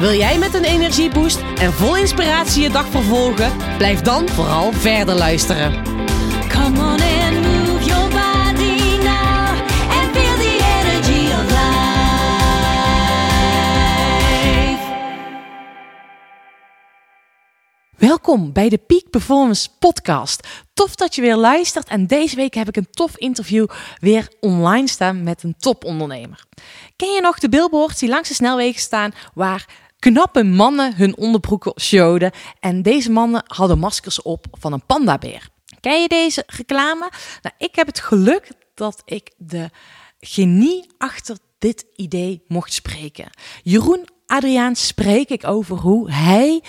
Wil jij met een energieboost en vol inspiratie je dag vervolgen? Blijf dan vooral verder luisteren. Come on and move your body now and feel the energy of life. Welkom bij de Peak Performance Podcast. Tof dat je weer luistert en deze week heb ik een tof interview weer online staan met een topondernemer. Ken je nog de billboards die langs de snelwegen staan waar knappe mannen hun onderbroeken showden en deze mannen hadden maskers op van een pandabeer? Ken je deze reclame? Nou, ik heb het geluk dat ik de genie achter dit idee mocht spreken. Jeroen Adriaan spreek ik over hoe hij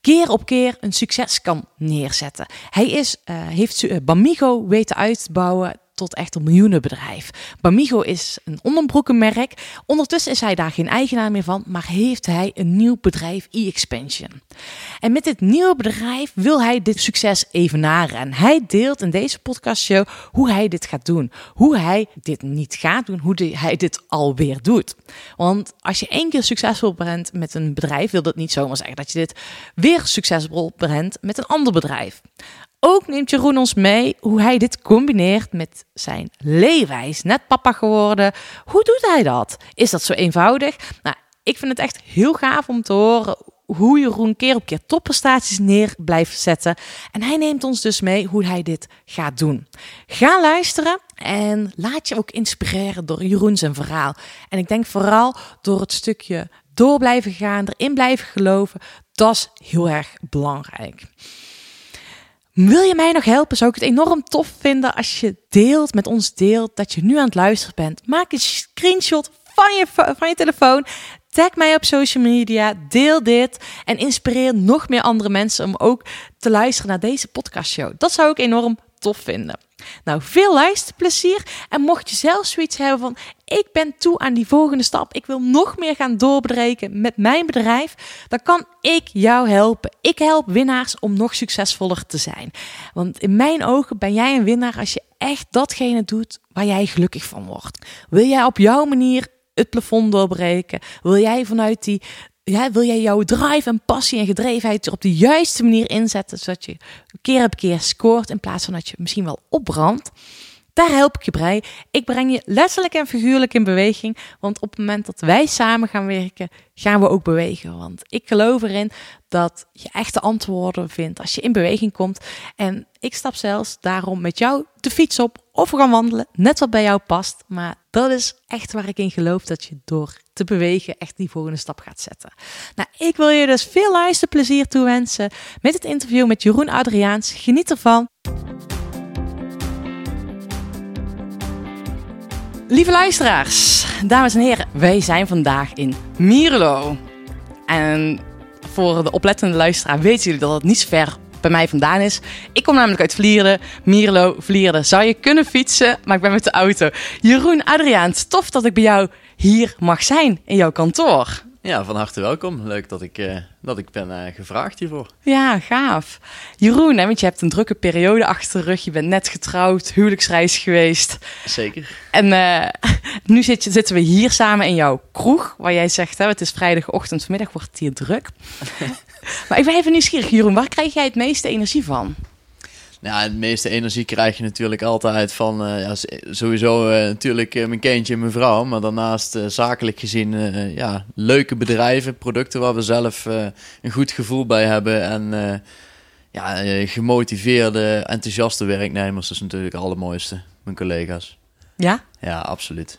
keer op keer een succes kan neerzetten. Hij is, eh, heeft eh, Bamigo weten uitbouwen tot echt een miljoenenbedrijf. Bamigo is een onderbroekenmerk. Ondertussen is hij daar geen eigenaar meer van, maar heeft hij een nieuw bedrijf, e-expansion. En met dit nieuwe bedrijf wil hij dit succes evenaren. En hij deelt in deze podcastshow hoe hij dit gaat doen. Hoe hij dit niet gaat doen, hoe hij dit alweer doet. Want als je één keer succesvol bent met een bedrijf, wil dat niet zomaar zeggen dat je dit weer succesvol bent met een ander bedrijf. Ook neemt Jeroen ons mee hoe hij dit combineert met zijn leefwijs. Net papa geworden. Hoe doet hij dat? Is dat zo eenvoudig? Nou, ik vind het echt heel gaaf om te horen hoe Jeroen keer op keer topprestaties neer blijft zetten. En hij neemt ons dus mee hoe hij dit gaat doen. Ga luisteren en laat je ook inspireren door Jeroen zijn verhaal. En ik denk vooral door het stukje door blijven gaan, erin blijven geloven. Dat is heel erg belangrijk. Wil je mij nog helpen? Zou ik het enorm tof vinden als je deelt met ons deelt dat je nu aan het luisteren bent. Maak een screenshot van je, van je telefoon. Tag mij op social media. Deel dit. En inspireer nog meer andere mensen om ook te luisteren naar deze podcastshow. Dat zou ik enorm tof vinden. Nou, veel luisterplezier. En mocht je zelf zoiets hebben van: ik ben toe aan die volgende stap, ik wil nog meer gaan doorbreken met mijn bedrijf, dan kan ik jou helpen. Ik help winnaars om nog succesvoller te zijn. Want in mijn ogen ben jij een winnaar als je echt datgene doet waar jij gelukkig van wordt. Wil jij op jouw manier het plafond doorbreken? Wil jij vanuit die ja, wil jij jouw drive en passie en gedrevenheid op de juiste manier inzetten, zodat je keer op keer scoort in plaats van dat je misschien wel opbrandt? Daar help ik je bij. Ik breng je letterlijk en figuurlijk in beweging. Want op het moment dat wij samen gaan werken, gaan we ook bewegen. Want ik geloof erin dat je echte antwoorden vindt als je in beweging komt. En ik stap zelfs daarom met jou de fiets op of we gaan wandelen, net wat bij jou past. Maar dat is echt waar ik in geloof dat je door te bewegen echt die volgende stap gaat zetten. Nou, ik wil je dus veel luisterplezier toewensen met het interview met Jeroen Adriaans. Geniet ervan. Lieve luisteraars, dames en heren, wij zijn vandaag in Mierlo. En voor de oplettende luisteraar weten jullie dat het niet zo ver bij mij vandaan is. Ik kom namelijk uit Vlieren, Mierlo, Vlieren. Zou je kunnen fietsen, maar ik ben met de auto. Jeroen Adriaans, tof dat ik bij jou hier mag zijn in jouw kantoor. Ja, van harte welkom. Leuk dat ik, eh, dat ik ben eh, gevraagd hiervoor. Ja, gaaf. Jeroen, hè, want je hebt een drukke periode achter de rug. Je bent net getrouwd, huwelijksreis geweest. Zeker. En eh, nu zit je, zitten we hier samen in jouw kroeg, waar jij zegt, hè, het is vrijdagochtend, vanmiddag wordt het hier druk. maar ik ben even nieuwsgierig, Jeroen, waar krijg jij het meeste energie van? Nou, het meeste energie krijg je natuurlijk altijd van eh, ja, sowieso eh, natuurlijk eh, mijn kindje en mijn vrouw. Maar daarnaast zakelijk gezien ja, leuke bedrijven, producten waar we zelf een goed gevoel bij hebben. En ja, gemotiveerde, enthousiaste werknemers is natuurlijk het allermooiste. Mijn collega's. Ja? Ja, absoluut.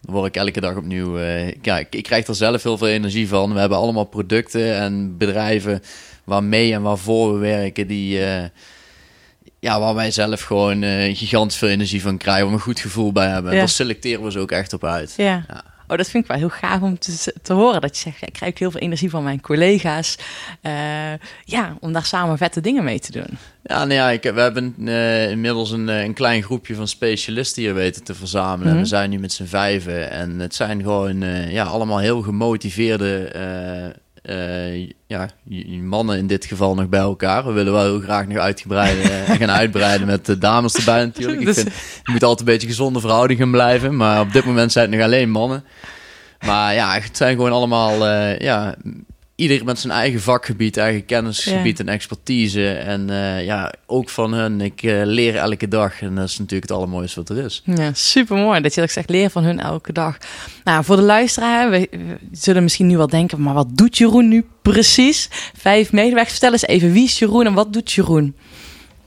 Daar word ik elke dag opnieuw. eh ja, ik, ik krijg er zelf heel veel energie van. We hebben allemaal producten en bedrijven waarmee en waarvoor we werken, die. Ja, waar wij zelf gewoon eh, gigantisch veel energie van krijgen, waar we een goed gevoel bij hebben. Ja. Daar selecteren we ze ook echt op uit. Ja. Ja. Oh, dat vind ik wel heel gaaf om te, te horen. Dat je zegt, ja, ik krijg heel veel energie van mijn collega's. Eh, ja, om daar samen vette dingen mee te doen. Ja, nou ja, ik, we hebben eh, inmiddels een, een klein groepje van specialisten hier weten te verzamelen. Mhm. We zijn nu met z'n vijven en het zijn gewoon eh, ja, allemaal heel gemotiveerde eh, eh, ja, mannen in dit geval nog bij elkaar. We willen wel heel graag nog uitgebreiden en gaan uitbreiden met de dames erbij natuurlijk. Ik Dus- vind, je moet altijd een beetje gezonde verhoudingen blijven, maar op dit moment zijn het nog alleen mannen. Maar ja, het zijn gewoon allemaal, eh, ja, ieder met zijn eigen vakgebied, eigen kennisgebied en expertise. En eh, ja, ook van hun, ik eh, leer elke dag en dat is natuurlijk het allermooiste wat er is. Ja, super mooi dat je dat zegt, leer van hun elke dag. Nou, voor de luisteraar, we, we zullen misschien nu wel denken, maar wat doet Jeroen nu precies? Vijf medewerkers, vertel eens even, wie is Jeroen en wat doet Jeroen?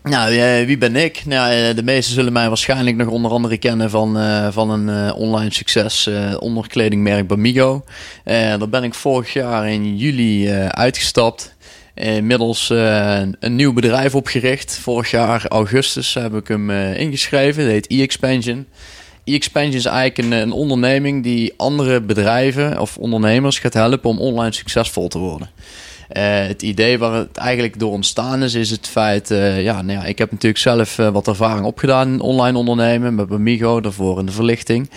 Nou, eh, wie ben ik? Nou, eh, de meesten zullen mij waarschijnlijk nog onder andere kennen van, eh, van een online succes eh, onderkledingmerk Bamigo. Daar ben ik vorig jaar in juli uitgestapt. Inmiddels een, nieuw bedrijf opgericht. Vorig jaar augustus heb ik hem ingeschreven. Dat heet e-expansion. E-expansion is eigenlijk een onderneming die andere bedrijven of ondernemers gaat helpen om online succesvol te worden. Eh, het idee waar het eigenlijk door ontstaan is, is het feit... eh, ja, nou ja, ik heb natuurlijk zelf eh, wat ervaring opgedaan in online ondernemen... met Bamigo, daarvoor in de verlichting.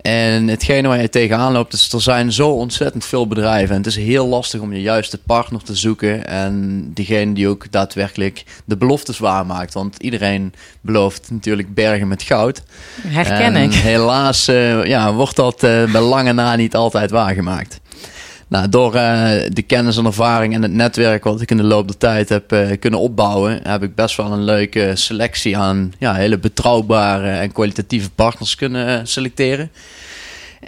En hetgene waar je tegenaan loopt, is er zijn zo ontzettend veel bedrijven. En het is heel lastig om je juiste partner te zoeken. En diegene die ook daadwerkelijk de beloftes waarmaakt. Want iedereen belooft natuurlijk bergen met goud. Herken En ik. Helaas ja, wordt dat bij lange na niet altijd waargemaakt. Nou, door eh, de kennis en ervaring en het netwerk wat ik in de loop der tijd heb eh, kunnen opbouwen, heb ik best wel een leuke selectie aan ja, hele betrouwbare en kwalitatieve partners kunnen eh, selecteren.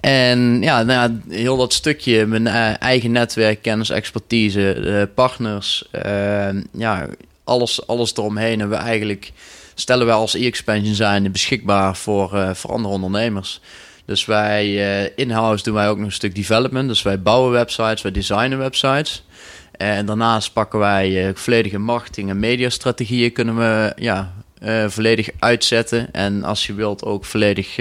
En ja, nou heel dat stukje, mijn eigen netwerk, kennis, expertise, partners, ja, alles, alles eromheen hebben we eigenlijk, stellen wij als e-expansion zijn beschikbaar voor, voor andere ondernemers. Dus wij eh, in-house doen wij ook nog een stuk development. Dus wij bouwen websites, wij designen websites. En daarnaast pakken wij eh, volledige marketing en mediastrategieën kunnen we ja, eh, volledig uitzetten. En als je wilt ook volledig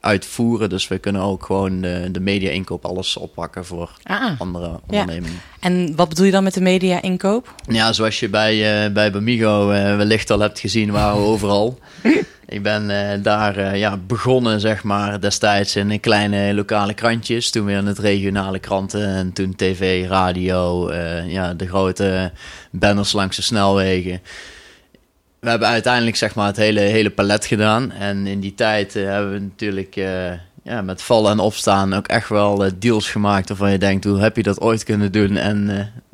uitvoeren. Dus we kunnen ook gewoon de, de media-inkoop alles oppakken voor Ah, andere ondernemingen. en wat bedoel je dan met de media-inkoop? Ja, zoals je bij, bij Bamigo wellicht al hebt gezien, waren we overal. Ik ben eh, daar eh, ja, begonnen, zeg maar, destijds in kleine lokale krantjes. Toen weer in het regionale kranten en toen tv, radio, eh, ja, de grote banners langs de snelwegen. We hebben uiteindelijk zeg maar, het hele, hele palet gedaan. En in die tijd hebben we natuurlijk ja, met vallen en opstaan ook echt wel deals gemaakt waarvan je denkt, hoe heb je dat ooit kunnen doen? En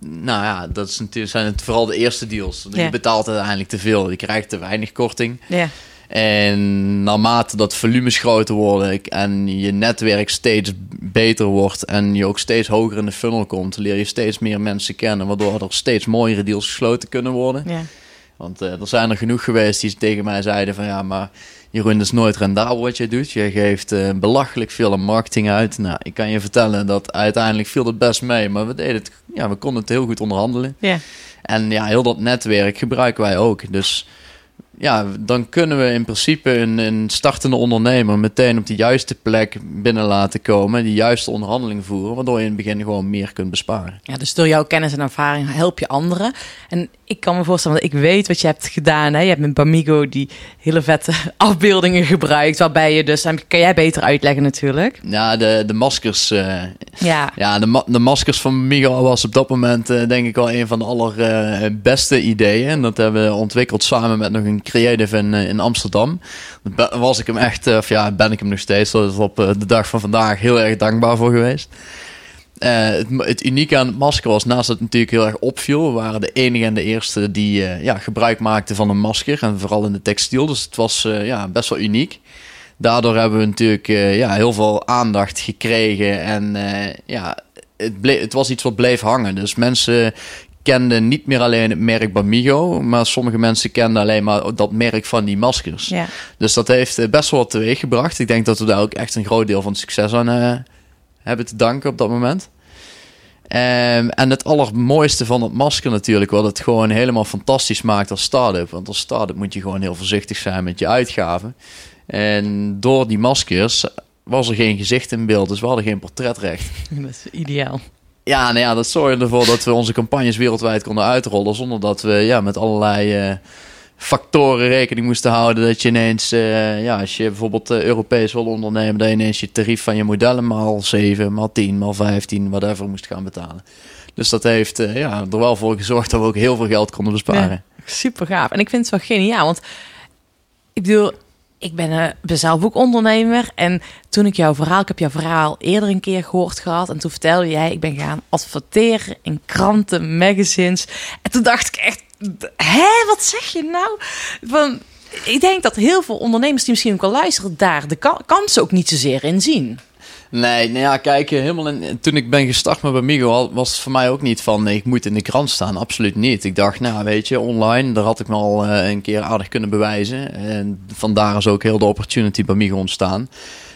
nou ja, dat is natuurlijk, zijn het vooral de eerste deals. Ja. Je betaalt uiteindelijk te veel, je krijgt te weinig korting. Ja, En naarmate dat volumes groter worden en je netwerk steeds beter wordt en je ook steeds hoger in de funnel komt, leer je steeds meer mensen kennen, waardoor er steeds mooiere deals gesloten kunnen worden. ja. Want eh, er zijn er genoeg geweest die tegen mij zeiden van ja, maar Jeroen, dat is nooit rendabel wat je doet. Je geeft eh, belachelijk veel aan marketing uit. Nou, ik kan je vertellen dat uiteindelijk viel het best mee, maar we deden het, ja, we konden het heel goed onderhandelen. ja. En ja, heel dat netwerk gebruiken wij ook. Dus ja, dan kunnen we in principe een, een startende ondernemer meteen op de juiste plek binnen laten komen. Die juiste onderhandeling voeren, waardoor je in het begin gewoon meer kunt besparen. Ja, dus door jouw kennis en ervaring help je anderen. En ik kan me voorstellen, want ik weet wat je hebt gedaan. Hè? Je hebt met Bamigo die hele vette afbeeldingen gebruikt. Waarbij je dus, kan jij beter uitleggen natuurlijk. Ja, de, de maskers. eh, Ja, ja, de, ma- de maskers van Migo was op dat moment eh, denk ik wel een van de allerbeste ideeën. En dat hebben we ontwikkeld samen met nog een creative in, eh, in Amsterdam. Was ik hem echt, eh, of ja, ben ik hem nog steeds, op eh, de dag van vandaag heel erg dankbaar voor geweest. Het, het unieke aan het masker was, naast dat het natuurlijk heel erg opviel, we waren de enige en de eerste die ja, gebruik maakten van een masker. En vooral in de textiel, dus het was ja, best wel uniek. Daardoor hebben we natuurlijk ja, heel veel aandacht gekregen. En ja, het, ble- het was iets wat bleef hangen. Dus mensen kenden niet meer alleen het merk Bamigo, maar sommige mensen kenden alleen maar dat merk van die maskers. ja. Dus dat heeft eh, best wel wat teweeg gebracht. Ik denk dat we daar ook echt een groot deel van het succes aan eh, hebben te danken op dat moment. Ehm, en het allermooiste van het masker natuurlijk, wat het gewoon helemaal fantastisch maakt als start-up. Want als start-up moet je gewoon heel voorzichtig zijn met je uitgaven. En door die maskers was er geen gezicht in beeld, dus we hadden geen portretrecht. Dat is ideaal. Ja, nou ja, dat zorgde ervoor dat we onze campagnes wereldwijd konden uitrollen. Zonder dat we ja, met allerlei eh, factoren rekening moesten houden. Dat je ineens, eh, ja, als je bijvoorbeeld eh, Europees wil ondernemen, dat je ineens je tarief van je modellen maal 7, maal 10, maal 15, whatever moest gaan betalen. Dus dat heeft ja, er wel voor gezorgd dat we ook heel veel geld konden besparen. Super gaaf. En ik vind het wel geniaal, want ik bedoel, ik ben, eh, ben zelf ook ondernemer. En toen ik jouw verhaal, ik heb jouw verhaal eerder een keer gehoord gehad. En toen vertelde jij, ik ben gaan adverteren in kranten, magazines. En toen dacht ik echt, hè, wat zeg je nou? Van, ik denk dat heel veel ondernemers die misschien ook wel luisteren, daar de ka- kansen ook niet zozeer in zien. Nee, nou ja, kijk, eh, helemaal in, toen ik ben gestart met Bamigo was het voor mij ook niet van nee, ik moet in de krant staan. Absoluut niet. Ik dacht, nou weet je, online, daar had ik me al eh, een keer aardig kunnen bewijzen. En vandaar is ook heel de opportunity Bamigo ontstaan.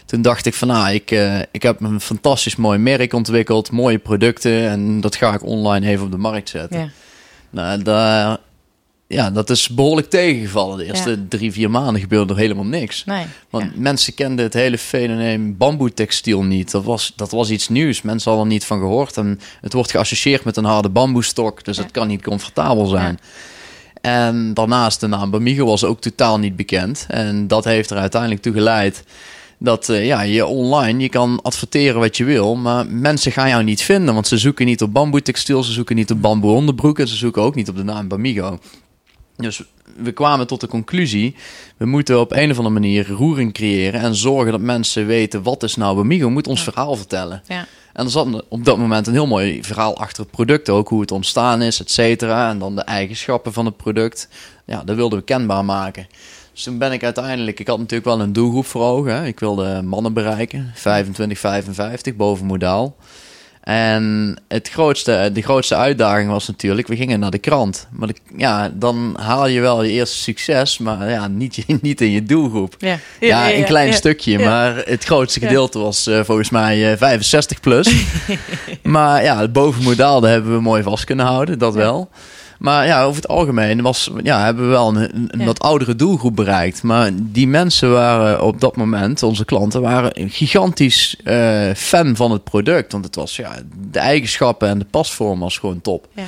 Toen dacht ik van, nou, ik, eh, ik heb een fantastisch mooi merk ontwikkeld, mooie producten en dat ga ik online even op de markt zetten. Ja. Nou, daar, ja, dat is behoorlijk tegengevallen. De eerste Ja. drie, vier maanden gebeurde er helemaal niks. Nee. Want ja. mensen kenden het hele fenomeen bamboetextiel niet. Dat was, dat was iets nieuws. Mensen hadden er niet van gehoord. En het wordt geassocieerd met een harde bamboestok. Dus Ja. het kan niet comfortabel zijn. En daarnaast de naam Bamigo was ook totaal niet bekend. En dat heeft er uiteindelijk toe geleid dat eh, ja, je online, je kan adverteren wat je wil, maar mensen gaan jou niet vinden, want ze zoeken niet op bamboetextiel, ze zoeken niet op bamboe onderbroeken, ze zoeken ook niet op de naam Bamigo. Dus we kwamen tot de conclusie, we moeten op een of andere manier roering creëren en zorgen dat mensen weten wat is nou Bamigo, moet ons verhaal vertellen. Ja. En er zat op dat moment een heel mooi verhaal achter het product ook, hoe het ontstaan is, et cetera. En dan de eigenschappen van het product. Ja, dat wilden we kenbaar maken. Dus toen ben ik uiteindelijk, ik had natuurlijk wel een doelgroep voor ogen. Hè. Ik wilde mannen bereiken, 25, 55, boven modaal. En het grootste, de grootste uitdaging was natuurlijk, we gingen naar de krant. Maar de- ja, dan haal je wel je eerste succes, maar ja, niet, niet in je doelgroep. Ja. Ja, een klein stukje, maar het grootste gedeelte was eh, volgens mij eh, 65 plus. maar ja, het bovenmodaal daar hebben we mooi vast kunnen houden, dat wel. Maar ja, over het algemeen was, ja, hebben we wel een, een Ja. wat oudere doelgroep bereikt. Maar die mensen waren op dat moment, onze klanten, waren gigantisch eh, fan van het product. Want het was, ja, de eigenschappen en de pasvorm was gewoon top. Ja.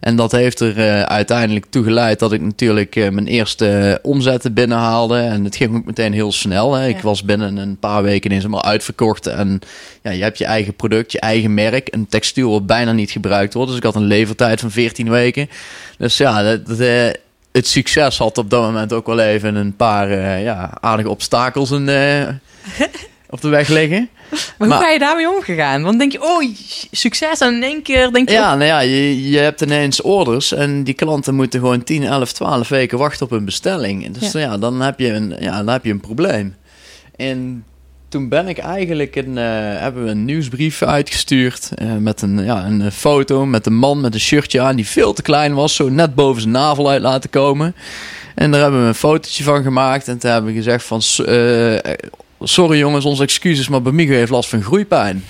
En dat heeft er eh, uiteindelijk toe geleid dat ik natuurlijk eh, mijn eerste omzetten binnenhaalde. En het ging ook meteen heel snel. Hè. Ik was binnen een paar weken ineens helemaal uitverkocht. En ja, je hebt je eigen product, je eigen merk. Een textiel wat bijna niet gebruikt wordt. Dus ik had een levertijd van 14 weken. Dus ja, dat, dat, eh, het succes had op dat moment ook wel even een paar ja, aardige obstakels eh, op de weg liggen. Maar hoe ga je daarmee omgegaan? Want denk je, oh, succes. En in één keer denk je, Ja, nou ja, je, je hebt ineens orders en die klanten moeten gewoon 10, 11, 12 weken wachten op een bestelling. Dus ja, dan, heb je een, ja, dan heb je een probleem. En toen ben ik eigenlijk een, eh, hebben we een nieuwsbrief uitgestuurd eh, met een, ja, een foto met een man met een shirtje aan die veel te klein was, zo net boven zijn navel uit laten komen. En daar hebben we een fotootje van gemaakt en toen hebben we gezegd van, eh, sorry jongens, onze excuses, maar Bamigo heeft last van groeipijn.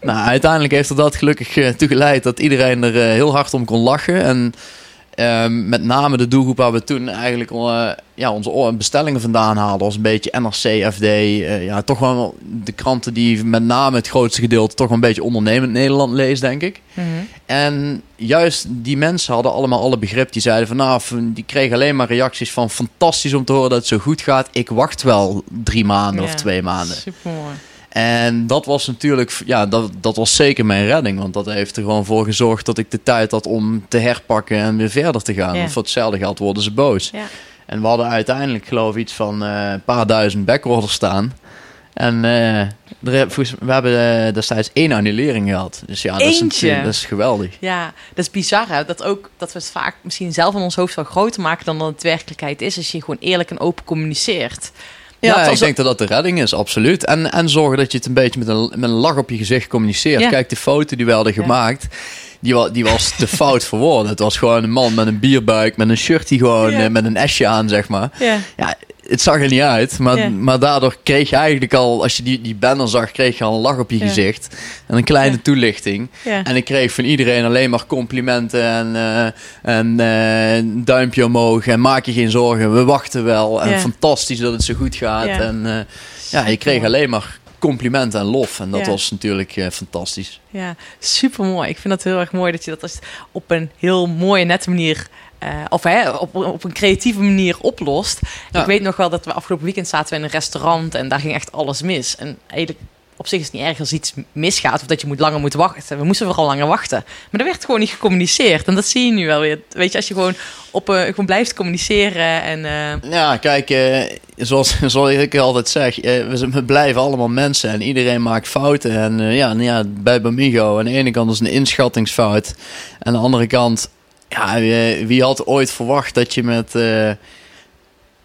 Nou, uiteindelijk heeft er dat gelukkig eh, toe geleid dat iedereen er eh, heel hard om kon lachen. En ehm, met name de doelgroep waar we toen eigenlijk eh, ja, onze bestellingen vandaan haalden, was een beetje NRC, FD. eh, ja, toch wel de kranten die met name het grootste gedeelte toch wel een beetje ondernemend Nederland leest, denk ik. Mhm. En juist die mensen hadden allemaal alle begrip. Die zeiden van nou, die kregen alleen maar reacties van fantastisch om te horen dat het zo goed gaat. Ik wacht wel drie maanden of twee maanden. Supermooi. En dat was natuurlijk, ja, dat, dat was zeker mijn redding. Want dat heeft er gewoon voor gezorgd dat ik de tijd had om te herpakken en weer verder te gaan. Ja. Voor hetzelfde geld worden ze boos. Ja. En we hadden uiteindelijk, geloof ik, iets van eh, een paar duizend backorders staan. En eh, er, we hebben eh, destijds één annulering gehad. Dus ja, dat is, dat is geweldig. Ja, dat is bizar hè? Dat, ook, dat we het vaak misschien zelf in ons hoofd wel groter maken dan dat het werkelijkheid is. Als je gewoon eerlijk en open communiceert. Ja, Dat ik was- denk dat dat de redding is, absoluut. En, en zorgen dat je het een beetje met een, met een lach op je gezicht communiceert. Ja. Kijk, de foto die we hadden gemaakt, die, wa- die was te fout voor woorden. Het was gewoon een man met een bierbuik, met een shirt die gewoon Ja. eh, met een esje aan, zeg maar. Ja. Ja, het zag er niet uit, maar, maar daardoor kreeg je eigenlijk al, als je die, die banner zag, kreeg je al een lach op je gezicht. En een kleine toelichting. En ik kreeg van iedereen alleen maar complimenten en, eh, en eh, een duimpje omhoog. En maak je geen zorgen, we wachten wel. En fantastisch dat het zo goed gaat. En eh, ja, je kreeg alleen maar complimenten en lof. En dat Ja. was natuurlijk fantastisch. Ja, super mooi. Ik vind dat heel erg mooi dat je dat op een heel mooie, nette manier. Eh, of hè, op, op een creatieve manier oplost. Ja. Ik weet nog wel dat we afgelopen weekend zaten we in een restaurant en daar ging echt alles mis. En eigenlijk op zich is het niet erg als iets misgaat of dat je moet langer moet wachten. We moesten vooral langer wachten. Maar er werd gewoon niet gecommuniceerd. En dat zie je nu wel weer. Weet je, als je gewoon, op, eh, gewoon blijft communiceren en... eh, Ja, kijk, zoals, zoals ik altijd zeg, we, blijven allemaal mensen en iedereen maakt fouten. En ja, nou ja, bij Bamigo, aan de ene kant is een inschattingsfout. Aan de andere kant, ja, wie, wie had ooit verwacht dat je met eh,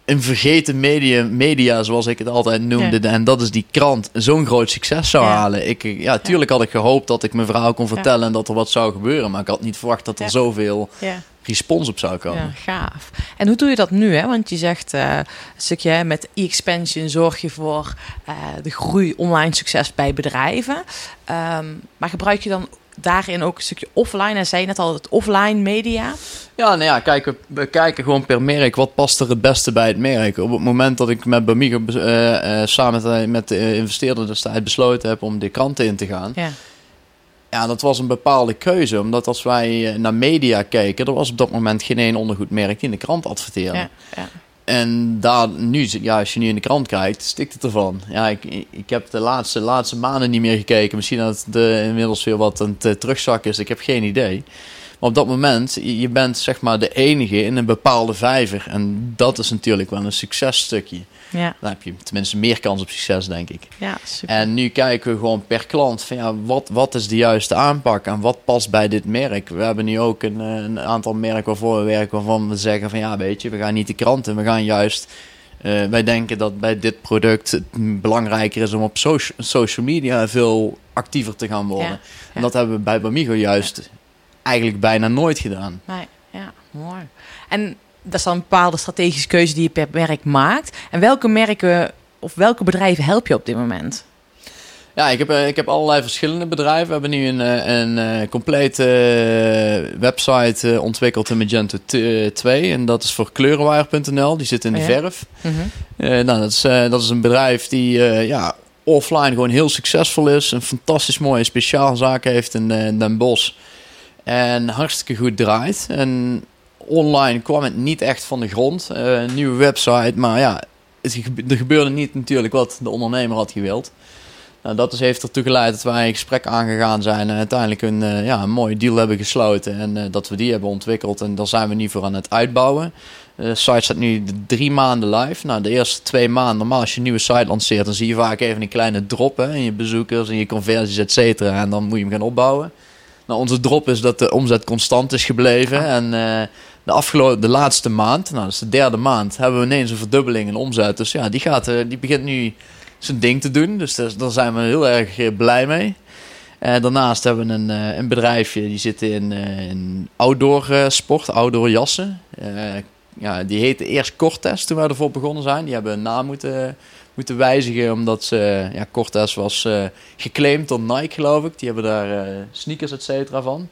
een vergeten media, media, zoals ik het altijd noemde, en dat is die krant, zo'n groot succes zou Ja. halen. Ik, eh, ja, tuurlijk had ik gehoopt dat ik mijn verhaal kon vertellen en dat er wat zou gebeuren. Maar ik had niet verwacht dat er zoveel ja. respons op zou komen. Ja, gaaf. En hoe doe je dat nu? Hè? Want je zegt eh, een stukje hè, met e-expansion zorg je voor eh, de groei online succes bij bedrijven. Ehm, maar gebruik je dan daarin ook een stukje offline? En zei je net al, het offline media. Ja, nou ja, kijk, we, kijken gewoon per merk wat past er het beste bij het merk. Op het moment dat ik met Bamigo eh, eh, samen met, met de investeerder destijds besloten heb om de kranten in te gaan. Ja, Ja, dat was een bepaalde keuze. Omdat als wij eh, naar media keken, er was op dat moment geen één ondergoedmerk die in de krant adverteerde. ja, ja. En daar nu, ja, als je nu in de krant kijkt, stikt het ervan. Ja, ik, ik heb de laatste, laatste maanden niet meer gekeken. Misschien dat het eh, inmiddels weer wat aan het eh, terugzakken is. Ik heb geen idee. Maar op dat moment, je je bent zeg maar de enige in een bepaalde vijver. En dat is natuurlijk wel een successtukje. Ja, Dan heb je tenminste meer kans op succes, denk ik. ja super. En nu kijken we gewoon per klant van ja, wat, wat is de juiste aanpak en wat past bij dit merk. We hebben nu ook een, eh, een aantal merken waarvoor we werken waarvan we zeggen van ja, weet je, we gaan niet de kranten, we gaan juist. eh, wij denken dat bij dit product het belangrijker is om op socia- social media veel actiever te gaan worden. Ja, En dat hebben we bij Bamigo juist eigenlijk bijna nooit gedaan. Nee, ja, mooi. En dat is dan een bepaalde strategische keuze die je per merk maakt. En welke merken of welke bedrijven help je op dit moment? Ja, ik heb, eh, ik heb allerlei verschillende bedrijven. We hebben nu een, eh, een, eh, complete website ontwikkeld in Magento t- eh, 2. En dat is voor kleurenwire.nl. Die zit in de Oh ja? verf. Eh, nou, dat, is, dat is een bedrijf die ja, offline gewoon heel succesvol is. Een fantastisch mooie speciaalzaak heeft in Den Bosch. En hartstikke goed draait. En online kwam het niet echt van de grond. Eh, een nieuwe website, maar ja, het, er gebeurde niet natuurlijk wat de ondernemer had gewild. Nou, dat heeft ertoe geleid dat wij in gesprek aangegaan zijn en uiteindelijk een, eh, ja, een mooie deal hebben gesloten. En eh, dat we die hebben ontwikkeld en daar zijn we nu voor aan het uitbouwen. De site staat nu drie maanden live. Nou, de eerste twee maanden, normaal als je een nieuwe site lanceert, dan zie je vaak even een kleine drop hè, in je bezoekers en je conversies, et. En dan moet je hem gaan opbouwen. Nou, onze drop is dat de omzet constant is gebleven. En eh, de, afgelopen, de laatste maand, nou, dat is de derde maand, hebben we ineens een verdubbeling in omzet. Dus ja, die, gaat, eh, die begint nu zijn ding te doen. Dus daar, daar zijn we heel erg eh, blij mee. Eh, daarnaast hebben we een, een bedrijfje die zit in, in outdoor sport, outdoor jassen. Ja, die heette eerst Cortez toen wij ervoor begonnen zijn. Die hebben een naam moeten, moeten wijzigen omdat ze, ja, Cortez was eh, geclaimd door Nike geloof ik. Die hebben daar eh, sneakers et cetera van.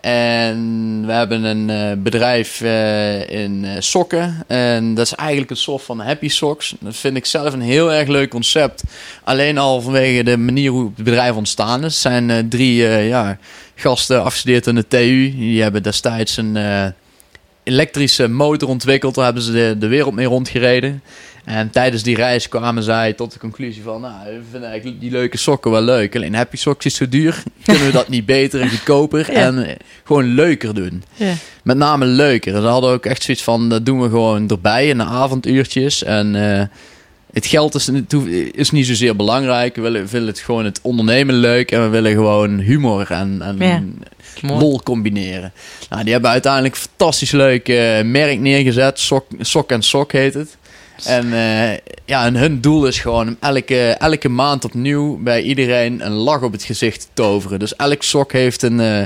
En we hebben een eh, bedrijf eh, in eh, sokken. En dat is eigenlijk een soort van happy socks. Dat vind ik zelf een heel erg leuk concept. Alleen al vanwege de manier hoe het bedrijf ontstaan is. Het zijn eh, drie eh, ja, gasten afgestudeerd aan de TU. Die hebben destijds een eh, elektrische motor ontwikkeld. Daar hebben ze de, de wereld mee rondgereden. En tijdens die reis kwamen zij tot de conclusie van... Nou, we vinden eigenlijk die leuke sokken wel leuk. Alleen Happy Socks is zo duur. Kunnen we dat niet beter en goedkoper Ja. en eh, gewoon leuker doen? Ja. Met name leuker. Ze hadden ook echt zoiets van... Dat doen we gewoon erbij in de avonduurtjes. En eh, het geld is, niet- is niet zozeer belangrijk. We willen, we willen het gewoon het ondernemen leuk. En we willen gewoon humor en, en Ja. Lol combineren. Nou, die hebben uiteindelijk een fantastisch leuk merk neergezet. Sok, Sok en Sok heet het. En, eh, ja, en hun doel is gewoon om elke, elke maand opnieuw bij iedereen een lach op het gezicht te toveren. Dus elk sok heeft een, eh,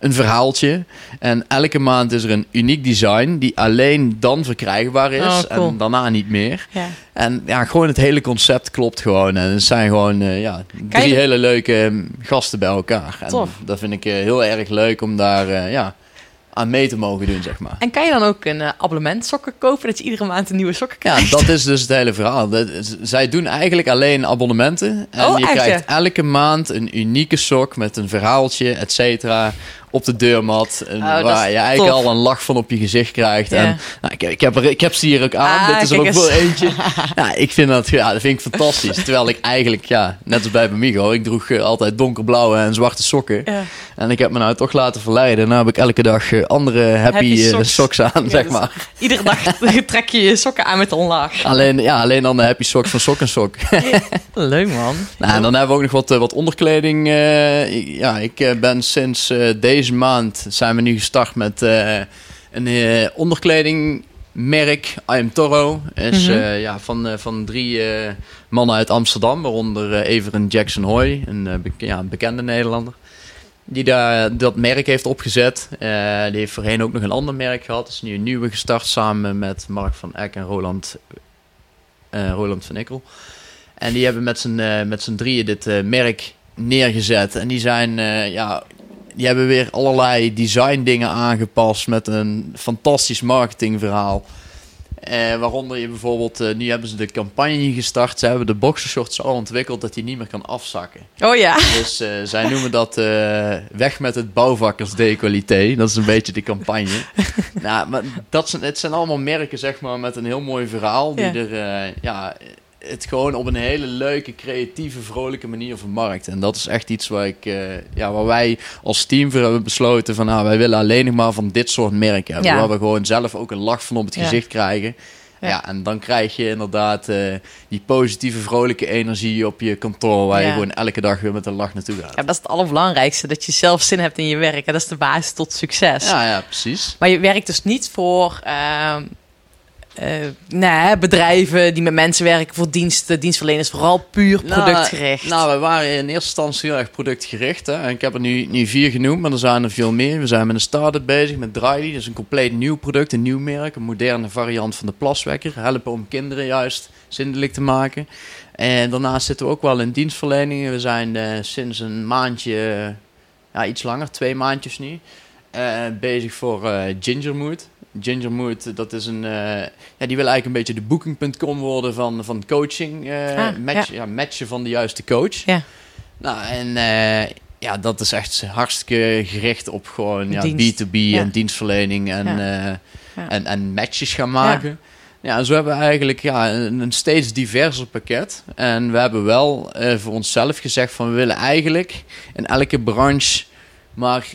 een verhaaltje. En elke maand is er een uniek design die alleen dan verkrijgbaar is. Oh, cool. En daarna niet meer. Ja. En ja, gewoon het hele concept klopt gewoon. En het zijn gewoon eh, ja, drie je- hele leuke eh, gasten bij elkaar. En Tof. dat vind ik heel erg leuk om daar ja, aan mee te mogen doen, zeg maar. En kan je dan ook een eh, abonnement sokken kopen, dat je iedere maand een nieuwe sokken Ja, krijgt? dat is dus het hele verhaal. Dat- zij doen eigenlijk alleen abonnementen. En Oh, je krijgt ja? elke maand een unieke sok met een verhaaltje, et cetera, op de deurmat. En Oh, waar je eigenlijk tof. al een lach van op je gezicht krijgt. Ja. En nou, ik, heb- ik, heb er, ik heb ze hier ook aan. Ah, Dit is er ook wel eentje. ja, ik vind dat, ja, dat vind ik fantastisch. Terwijl ik eigenlijk, ja, net als bij Bamigo, ik droeg eh, altijd donkerblauwe en zwarte sokken. Ja. En ik heb me nou toch laten verleiden. Nou heb ik elke dag eh, andere happy, Happy eh, socks. socks aan, Ja, zeg dus maar. Iedere dag trek je je sokken aan met een laag. Alleen, ja, alleen dan de happy socks van Sok en Sok. Leuk man. Nou, en dan hebben we ook nog wat, wat onderkleding. ja, ik ben sinds eh, deze maand zijn we nu gestart met eh, een eh, onderkledingmerk. I am Toro. Is eh, ja, van, van drie mannen uit Amsterdam, waaronder Everen Jackson Hoy, een, ja, een bekende Nederlander. Die daar dat merk heeft opgezet. Die heeft voorheen ook nog een ander merk gehad. is nu een nieuwe gestart samen met Mark van Eck en Roland, Roland van Ikkel. En die hebben met z'n met z'n drieën dit merk neergezet. En die zijn, ja, die hebben weer allerlei design dingen aangepast met een fantastisch marketingverhaal. Eh, waaronder je bijvoorbeeld, eh, nu hebben ze de campagne gestart. Ze hebben de boxershort zo ontwikkeld dat die niet meer kan afzakken. Oh ja. Dus eh, zij noemen dat weg met het bouwvakkersdecolleté. Dat is een beetje de campagne. nou, maar dat zijn, het zijn allemaal merken zeg maar, met een heel mooi verhaal. Die Ja. er ja, het gewoon op een hele leuke, creatieve, vrolijke manier vermarkt. En dat is echt iets waar, ik, eh, ja, waar wij als team voor hebben besloten van... Nou, wij willen alleen nog maar van dit soort merken hebben. Ja. Waar we gewoon zelf ook een lach van op het Ja. gezicht krijgen. Ja. Ja. en dan krijg je inderdaad eh, die positieve, vrolijke energie op je kantoor... waar Ja. je gewoon elke dag weer met een lach naartoe gaat. ja. Dat is het allerbelangrijkste, dat je zelf zin hebt in je werk. En dat is de basis tot succes. Ja, ja, precies. Maar je werkt dus niet voor ehm, eh, nee, bedrijven die met mensen werken, voor diensten, dienstverleners, vooral puur productgericht. Nou, nou, we waren in eerste instantie heel erg productgericht. Hè? En ik heb er nu, nu vier genoemd, maar er zijn er veel meer. We zijn met een start-up bezig, met Dryly. Dat is een compleet nieuw product, een nieuw merk. Een moderne variant van de plaswekker. Helpen om kinderen juist zindelijk te maken. En daarnaast zitten we ook wel in dienstverlening. We zijn eh, sinds een maandje, ja, iets langer, twee maandjes nu, eh, bezig voor eh Gingermood. Gingermood, dat is een, eh, ja, die wil eigenlijk een beetje de booking.com worden van, van coaching. Ah, match, ja. matchen van de juiste coach. Ja. Nou, en eh, ja, dat is echt hartstikke gericht op gewoon ja, Dienst. B2B Ja. en dienstverlening en, en, en matches gaan maken. Ja. en zo hebben we eigenlijk ja, een, een steeds diverser pakket. En we hebben wel voor onszelf gezegd van we willen eigenlijk in elke branche maar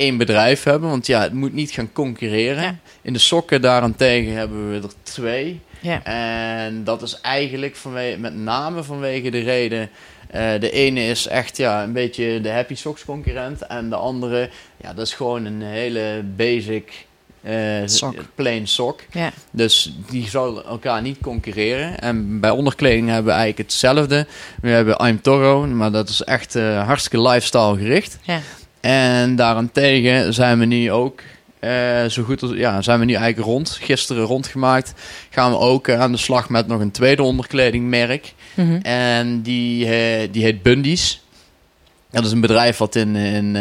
één bedrijf hebben. Want ja, het moet niet gaan concurreren. Ja. In de sokken daarentegen hebben we er twee. Ja. En dat is eigenlijk vanwege, met name vanwege de reden. eh, de ene is echt ja, een beetje de Happy Socks concurrent. En de andere, ja, dat is gewoon een hele basic Sok. plain sok. Ja. Dus die zouden elkaar niet concurreren. En bij onderkleding hebben we eigenlijk hetzelfde. We hebben I'm Toro, maar dat is echt eh, hartstikke lifestyle gericht. Ja. En daarentegen zijn we nu ook eh, zo goed als ja, zijn we nu eigenlijk rond. Gisteren rondgemaakt. Gaan we ook eh, aan de slag met nog een tweede onderkledingmerk. Mhm. En die, eh, die heet Bundy's. Dat is een bedrijf wat in, in,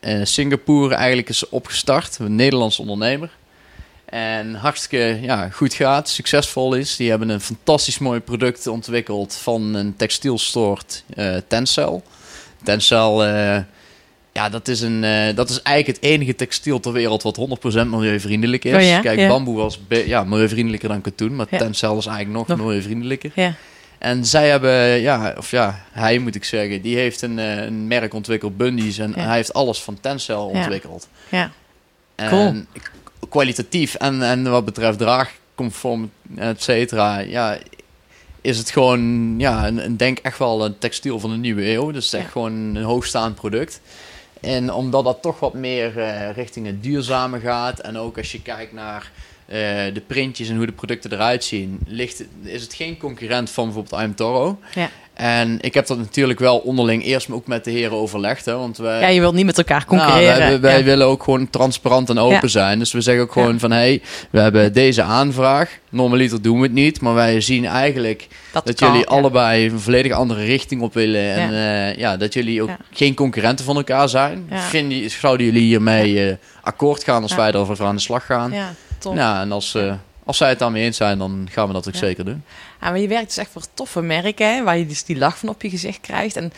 in Singapore eigenlijk is opgestart. Een Nederlands ondernemer. En hartstikke ja, goed gaat, succesvol is. Die hebben een fantastisch mooi product ontwikkeld van een textielstoort Tencel. Tencel, ja, dat is, een, eh, dat is eigenlijk het enige textiel ter wereld wat 100% milieuvriendelijk is. Oh ja? Kijk, Ja. bamboe was ja, milieuvriendelijker dan katoen, maar Ja. Tencel is eigenlijk nog, Nog. milieuvriendelijker. Ja. En zij hebben, ja, of ja, hij moet ik zeggen, die heeft een, eh, een merk ontwikkeld, Bundy's. En hij heeft alles van Tencel ontwikkeld. Ja. En Cool. kwalitatief en, en wat betreft draagconform, et cetera, ja, is het gewoon, ja, een, denk echt wel een textiel van de nieuwe eeuw. Dus het is echt gewoon een hoogstaand product. En omdat dat toch wat meer eh, richting het duurzame gaat en ook als je kijkt naar eh, de printjes en hoe de producten eruit zien, ligt, is het geen concurrent van bijvoorbeeld I'm Toro. Ja. En ik heb dat natuurlijk wel onderling eerst ook met de heren overlegd. Hè, want wij, Ja, je wilt niet met elkaar nou, concurreren. wij, wij Ja. willen ook gewoon transparant en open Ja. zijn. Dus we zeggen ook gewoon Ja. van... hé, hey, we hebben deze aanvraag. Normaliter doen we het niet. Maar wij zien eigenlijk dat, kan, jullie allebei een volledig andere richting op willen. En ja, ja dat jullie ook geen concurrenten van elkaar zijn. Vinden, zouden jullie hiermee eh, akkoord gaan als wij erover aan de slag gaan? Ja, top. Ja, en als, eh, als zij het daarmee eens zijn, dan gaan we dat ook Ja. zeker doen. Ja, maar je werkt dus echt voor toffe merken, hè, waar je dus die lach van op je gezicht krijgt. En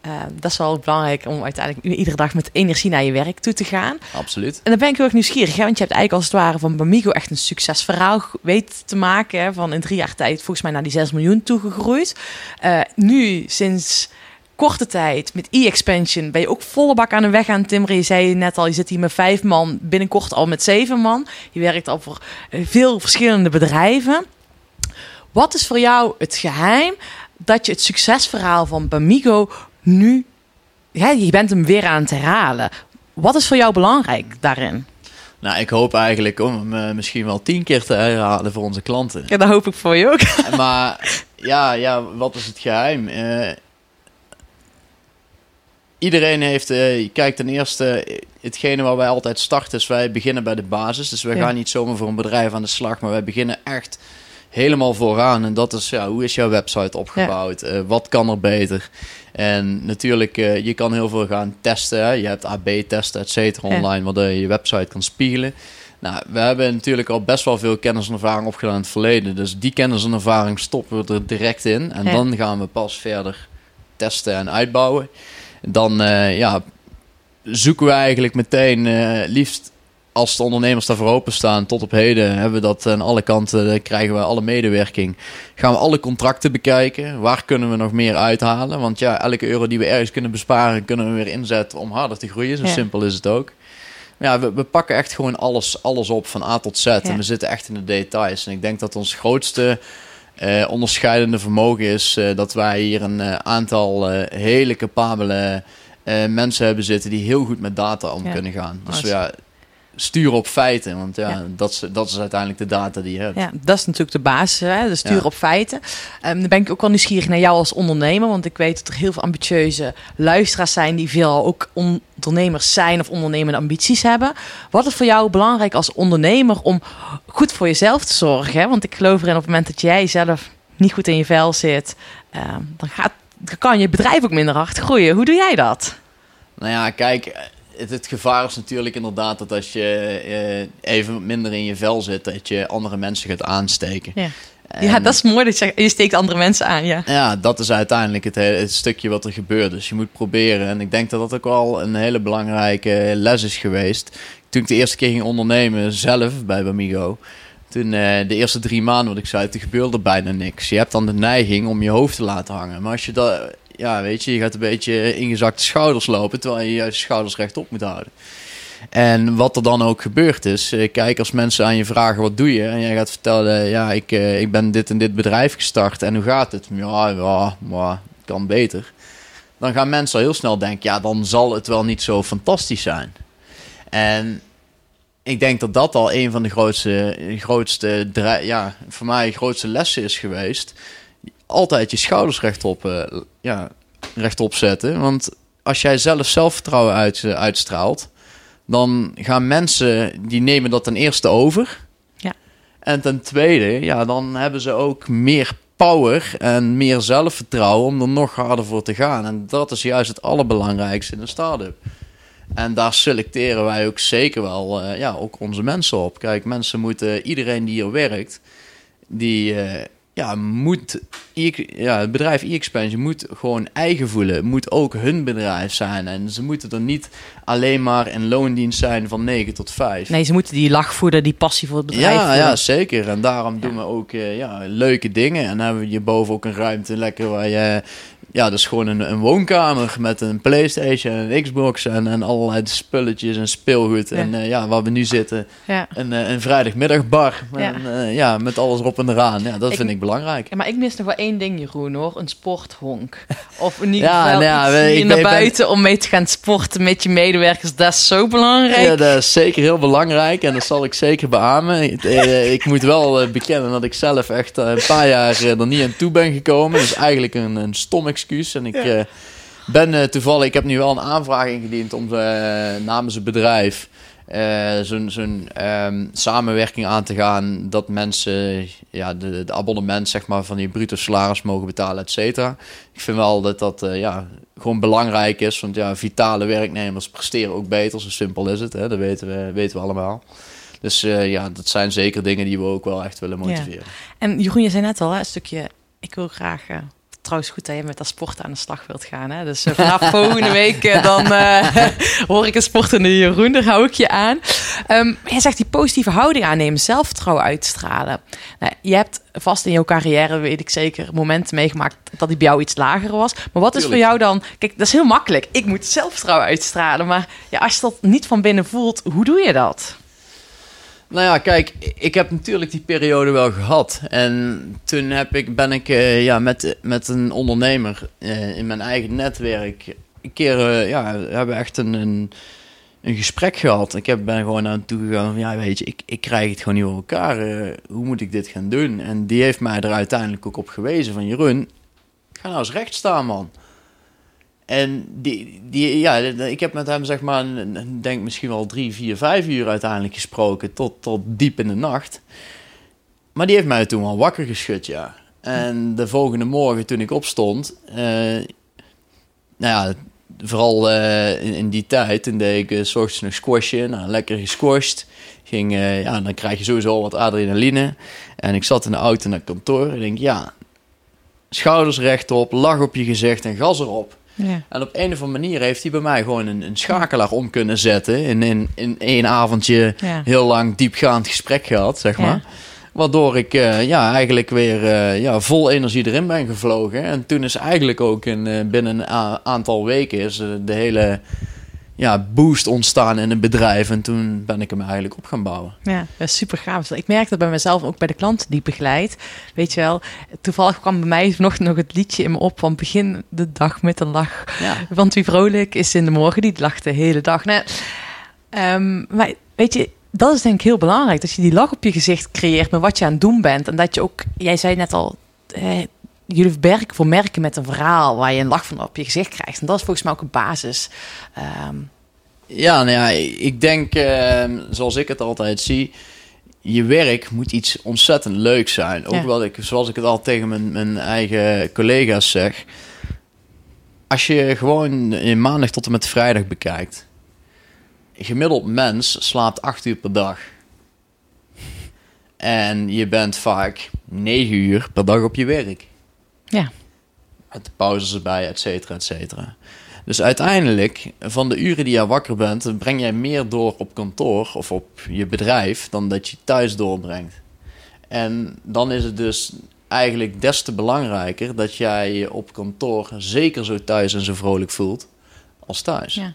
eh, dat is wel belangrijk om uiteindelijk iedere dag met energie naar je werk toe te gaan. Absoluut. En dan ben ik heel erg nieuwsgierig, hè, want je hebt eigenlijk als het ware van Bamigo echt een succesverhaal weten te maken. Hè, van in drie jaar tijd volgens mij naar die 6 miljoen toegegroeid. Eh, nu, sinds korte tijd met e-expansion ben je ook volle bak aan de weg aan timmeren. Je zei net al, je zit hier met vijf man, binnenkort al met zeven man. Je werkt al voor eh, veel verschillende bedrijven. Wat is voor jou het geheim dat je het succesverhaal van Bamigo nu... Ja, je bent hem weer aan het herhalen. Wat is voor jou belangrijk daarin? Nou, ik hoop eigenlijk om hem eh, misschien wel tien keer te herhalen voor onze klanten. Ja, dat hoop ik voor je ook. maar ja, ja, wat is het geheim? Eh, iedereen heeft, je kijkt ten eerste, eh, hetgene waar wij altijd starten is, wij beginnen bij de basis. Dus wij Ja. gaan niet zomaar voor een bedrijf aan de slag, maar wij beginnen echt helemaal vooraan. En dat is, ja, hoe is jouw website opgebouwd? Eh, wat kan er beter? En natuurlijk, je kan heel veel gaan testen. Hè? Je hebt AB-testen, et cetera, Ja. online, waardoor je je website kan spiegelen. Nou, we hebben natuurlijk al best wel veel kennis en ervaring opgedaan in het verleden. Dus die kennis en ervaring stoppen we er direct in. En dan gaan we pas verder testen en uitbouwen. Dan eh, ja, zoeken we eigenlijk meteen, eh, liefst als de ondernemers daarvoor openstaan, tot op heden hebben we dat aan alle kanten, eh, krijgen we alle medewerking. Gaan we alle contracten bekijken. Waar kunnen we nog meer uithalen? Want ja, elke euro die we ergens kunnen besparen, kunnen we weer inzetten om harder te groeien. Zo Ja. simpel is het ook. Ja, we, we pakken echt gewoon alles, alles op van A tot Z. En we zitten echt in de details. En ik denk dat ons grootste eh, onderscheidende vermogen is eh, dat wij hier een eh, aantal hele capabele mensen hebben zitten die heel goed met data om Ja. kunnen gaan. Dus ja, stuur op feiten, want ja, Ja. Dat, is, dat is uiteindelijk de data die je hebt. Ja, dat is natuurlijk de basis, hè? de stuur Ja. op feiten. Ehm, dan ben ik ook wel nieuwsgierig naar jou als ondernemer, want ik weet dat er heel veel ambitieuze luisteraars zijn die veel ook ondernemers zijn of ondernemende ambities hebben. Wat is voor jou belangrijk als ondernemer om goed voor jezelf te zorgen? Hè? Want ik geloof erin op het moment dat jij zelf niet goed in je vel zit, ehm, dan, gaat, dan kan je bedrijf ook minder hard groeien. Hoe doe jij dat? Nou ja, kijk, het, het gevaar is natuurlijk inderdaad dat als je eh, even minder in je vel zit, dat je andere mensen gaat aansteken. Ja, En- ja dat is mooi dat je je steekt andere mensen aan. Ja. Ja, dat is uiteindelijk het, hele, het stukje wat er gebeurt. Dus je moet proberen. En ik denk dat dat ook wel een hele belangrijke les is geweest. Toen ik de eerste keer ging ondernemen, zelf bij Bamigo. Toen eh, de eerste drie maanden, wat ik zei, toen gebeurde bijna niks. Je hebt dan de neiging om je hoofd te laten hangen. Maar als je dat, ja, weet je, je gaat een beetje ingezakte schouders lopen, terwijl je juist je schouders rechtop moet houden. En wat er dan ook gebeurd is, eh, kijk, als mensen aan je vragen wat doe je, en jij gaat vertellen, ja, ik, eh, ik ben dit en dit bedrijf gestart en hoe gaat het? Ja, ja, maar kan beter. Dan gaan mensen al heel snel denken, ja, dan zal het wel niet zo fantastisch zijn. En ik denk dat dat al een van de grootste, grootste ja, voor mij grootste lessen is geweest. Altijd je schouders rechtop, eh, ja, rechtop zetten. Want als jij zelf zelfvertrouwen uit, eh, uitstraalt, dan gaan mensen, die nemen dat ten eerste over. Ja. En ten tweede, ja, dan hebben ze ook meer power en meer zelfvertrouwen om er nog harder voor te gaan. En dat is juist het allerbelangrijkste in een start-up. En daar selecteren wij ook zeker wel eh, ja, ook onze mensen op. Kijk, mensen moeten, iedereen die hier werkt, die ja, moet, ja, het bedrijf e-expansion moet gewoon eigen voelen. Moet ook hun bedrijf zijn. En ze moeten er niet alleen maar in loondienst zijn van 9 tot 5. Nee, ze moeten die lach voeden, die passie voor het bedrijf Ja, voeden. ja, zeker. En daarom Ja. doen we ook eh, ja, leuke dingen. En hebben we hierboven ook een ruimte lekker waar je ja, dat is gewoon een, een woonkamer met een Playstation en een Xbox en, en allerlei spulletjes en speelgoed. Ja. En eh, ja, waar we nu zitten, Ja. een, eh, een vrijdagmiddagbar. Ja. En, eh, ja, met alles erop en eraan. Ja, dat Ik- vind ik belangrijk. Maar ik mis nog wel één ding, Jeroen, hoor. Een sporthonk. Of in ieder geval nou iets ik naar ben- buiten om mee te gaan sporten met je medewerkers. Dat is zo belangrijk. Ja, dat is zeker heel belangrijk en dat zal ik zeker beamen. Ik, eh, moet wel eh, bekennen dat ik zelf echt eh, een paar jaar eh, er niet aan toe ben gekomen. Is eigenlijk een, een stom excuus. En ik eh, ben eh, toevallig, ik heb nu wel een aanvraag ingediend om eh, namens het bedrijf eh, zo'n zo'n ehm, samenwerking aan te gaan. Dat mensen ja, de, de abonnement zeg maar, van die bruto salaris mogen betalen, et cetera. Ik vind wel dat dat ja, gewoon belangrijk is. Want ja, vitale werknemers presteren ook beter. Zo simpel is het. Hè? Dat weten we, weten we allemaal. Dus ja, dat zijn zeker dingen die we ook wel echt willen motiveren. En Jeroen, je zei net al, hè, een stukje... Ik wil graag... trouwens goed dat je met dat sport aan de slag wilt gaan. Hè? Dus eh, vanaf volgende week eh, dan eh, hoor ik een sportende Jeroen. Daar hou ik je aan. Ehm, jij zegt die positieve houding aannemen, zelfvertrouwen uitstralen. Nou, je hebt vast in jouw carrière, weet ik zeker, momenten meegemaakt dat die bij jou iets lager was. Maar wat is voor jou dan... Kijk, dat is heel makkelijk. Ik moet zelfvertrouwen uitstralen. Maar ja, als je dat niet van binnen voelt, hoe doe je dat? Nou ja, kijk, ik heb natuurlijk die periode wel gehad. En toen heb ik, ben ik eh, ja, met, met een ondernemer eh, in mijn eigen netwerk een keer, eh, ja, hebben echt een, een, een gesprek gehad. Ik heb, ben gewoon naar hem toe gegaan van, ja, weet je, ik, ik krijg het gewoon niet voor elkaar. hoe moet ik dit gaan doen? En die heeft mij er uiteindelijk ook op gewezen van, Jeroen, ga nou eens recht staan, man. En die, die, ja, ik heb met hem zeg maar, denk misschien wel drie, vier, vijf uur uiteindelijk gesproken, tot, tot diep in de nacht. Maar die heeft mij toen wel wakker geschud, ja. En de volgende morgen toen ik opstond, eh, nou ja, vooral eh, in, die tijd, toen deed ik 's ochtends nog nou, lekker gesquashed. Ging, ja, dan krijg je sowieso al wat adrenaline. En ik zat in de auto naar kantoor en denk, ja, schouders rechtop, lach op je gezicht en gas erop. Ja. En op een of andere manier heeft hij bij mij gewoon een, een schakelaar om kunnen zetten. In, in, in één avondje Ja. heel lang diepgaand gesprek gehad, zeg maar. Waardoor ik eh, ja, eigenlijk weer eh, ja, vol energie erin ben gevlogen. En toen is eigenlijk ook in, eh, binnen een aantal weken is, de hele ja, boost ontstaan in het bedrijf. En toen ben ik hem eigenlijk op gaan bouwen. Ja, dat is super gaaf. Ik merk dat bij mezelf, ook bij de klanten die ik begeleid. Weet je wel, toevallig kwam bij mij nog, nog het liedje in me op van begin de dag met een lach. Ja. Want wie vrolijk is in de morgen, die lacht de hele dag. Nou, ehm, maar weet je, dat is denk ik heel belangrijk. Dat je die lach op je gezicht creëert met wat je aan het doen bent. En dat je ook, jij zei net al, eh, jullie werken voor merken met een verhaal waar je een lach van op je gezicht krijgt. En dat is volgens mij ook een basis. Ehm, Ja, nou ja, ik denk, eh, zoals ik het altijd zie, je werk moet iets ontzettend leuks zijn. Ook Ja. wat ik, zoals ik het al tegen mijn, mijn eigen collega's zeg. Als je gewoon in maandag tot en met vrijdag bekijkt, een gemiddeld mens slaapt acht uur per dag. En je bent vaak negen uur per dag op je werk. Ja, Met de pauzes erbij, et cetera, et cetera. Dus uiteindelijk, van de uren die je wakker bent, breng jij meer door op kantoor of op je bedrijf dan dat je thuis doorbrengt. En dan is het dus eigenlijk des te belangrijker dat jij je op kantoor zeker zo thuis en zo vrolijk voelt als thuis. ja.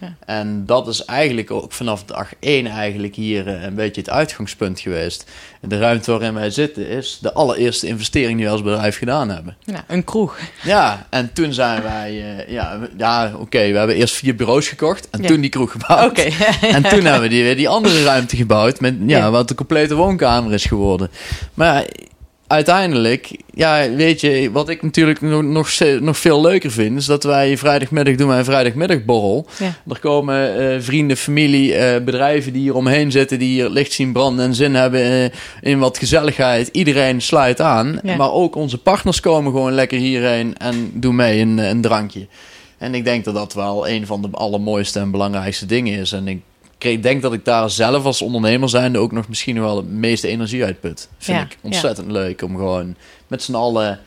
Ja. En dat is eigenlijk ook vanaf dag één eigenlijk hier eh, een beetje het uitgangspunt geweest. De ruimte waarin wij zitten is de allereerste investering die we als bedrijf gedaan hebben. ja een kroeg. Ja, en toen zijn wij, eh, ja, ja oké, we hebben eerst vier bureaus gekocht en Ja. toen die kroeg gebouwd. Oké. En toen hebben we die, weer die andere ruimte gebouwd, met, ja, wat de complete woonkamer is geworden. Maar uiteindelijk, ja, weet je, wat ik natuurlijk nog, nog, veel leuker vind, is dat wij vrijdagmiddag doen wij een vrijdagmiddagborrel. Ja. Er komen eh, vrienden, familie, eh, bedrijven die hier omheen zitten, die hier licht zien branden en zin hebben eh, in wat gezelligheid. Iedereen sluit aan. Ja. Maar ook onze partners komen gewoon lekker hierheen en doen mee een, een drankje. En ik denk dat dat wel een van de allermooiste en belangrijkste dingen is. En ik kreeg- denk dat ik daar zelf als ondernemer zijnde ook nog misschien wel de meeste energie uit put. Vind Ja, ik ontzettend leuk om gewoon met z'n allen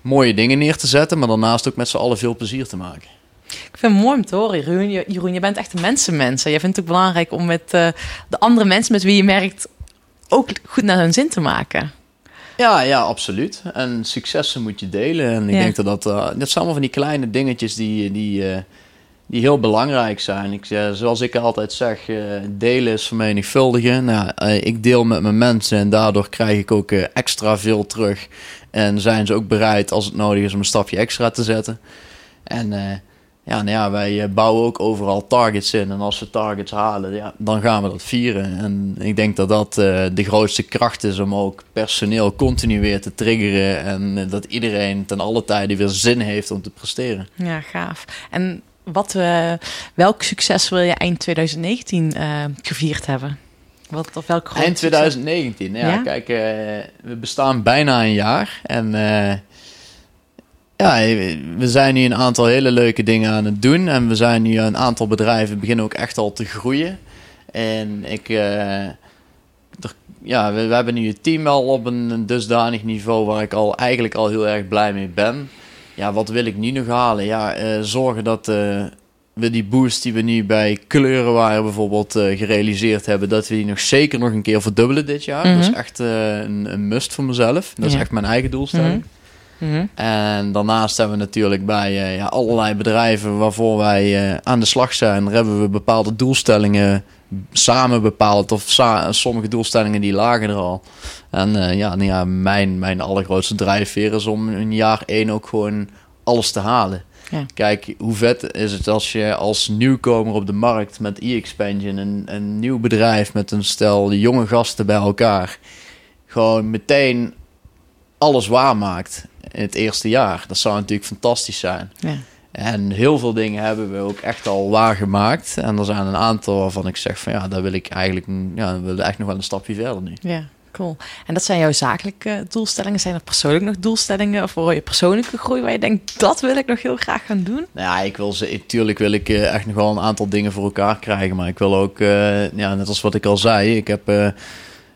mooie dingen neer te zetten, maar daarnaast ook met z'n allen veel plezier te maken. Ik vind het mooi om te horen, Jeroen. Je, Jeroen, je bent echt een mensenmens. En jij vindt het ook belangrijk om met eh, de andere mensen met wie je merkt ook goed naar hun zin te maken. Ja, ja, absoluut. En successen moet je delen. En ik Ja. denk dat dat, eh, dat zijn allemaal van die kleine dingetjes die, die, eh, die heel belangrijk zijn. Ik, eh, zoals ik altijd zeg, eh, delen is vermenigvuldigen. Nou, eh, ik deel met mijn mensen en daardoor krijg ik ook extra veel terug. En zijn ze ook bereid als het nodig is om een stapje extra te zetten. En ja, nou ja, wij bouwen ook overal targets in. En als we targets halen, ja, dan gaan we dat vieren. En ik denk dat dat de grootste kracht is om ook personeel continu weer te triggeren. En dat iedereen ten alle tijde weer zin heeft om te presteren. Ja, gaaf. En wat, eh, welk succes wil je eind 2019 eh, gevierd hebben? Wat, of welk groot Eind succes? 2019, ja, Ja? kijk, eh, we bestaan bijna een jaar. En ja, we zijn nu een aantal hele leuke dingen aan het doen. En we zijn nu een aantal bedrijven beginnen ook echt al te groeien. En ik, er- ja, we, we hebben nu het team wel op een, een dusdanig niveau waar ik al eigenlijk al heel erg blij mee ben. Ja, wat wil ik nu nog halen? Ja, eh, zorgen dat eh, we die boost die we nu bij kleurenwaren bijvoorbeeld eh, gerealiseerd hebben, dat we die nog zeker nog een keer verdubbelen dit jaar. Dat is Mhm. echt een, een must voor mezelf. Dat is echt mijn eigen doelstelling. Mhm. En daarnaast hebben we natuurlijk bij eh, ja, allerlei bedrijven waarvoor wij eh, aan de slag zijn, daar hebben we bepaalde doelstellingen samen bepaald. Of sa- sommige doelstellingen die lagen er al. En eh, ja, nou ja, mijn, mijn allergrootste drijfveer is om in jaar één ook gewoon alles te halen. Ja. Kijk, hoe vet is het als je als nieuwkomer op de markt met e-expansion, een, een nieuw bedrijf met een stel jonge gasten bij elkaar, gewoon meteen alles waarmaakt in het eerste jaar. Dat zou natuurlijk fantastisch zijn. Ja. En heel veel dingen hebben we ook echt al waargemaakt. En er zijn een aantal waarvan ik zeg van ja, daar wil ik eigenlijk ja, willen echt nog wel een stapje verder nu. ja, cool. En dat zijn jouw zakelijke doelstellingen. Zijn er persoonlijk nog doelstellingen of voor je persoonlijke groei waar je denkt, dat wil ik nog heel graag gaan doen? Nou ja, ik wil ze, natuurlijk wil ik eh, echt nog wel een aantal dingen voor elkaar krijgen. Maar ik wil ook, eh, ja, net als wat ik al zei, ik heb eh,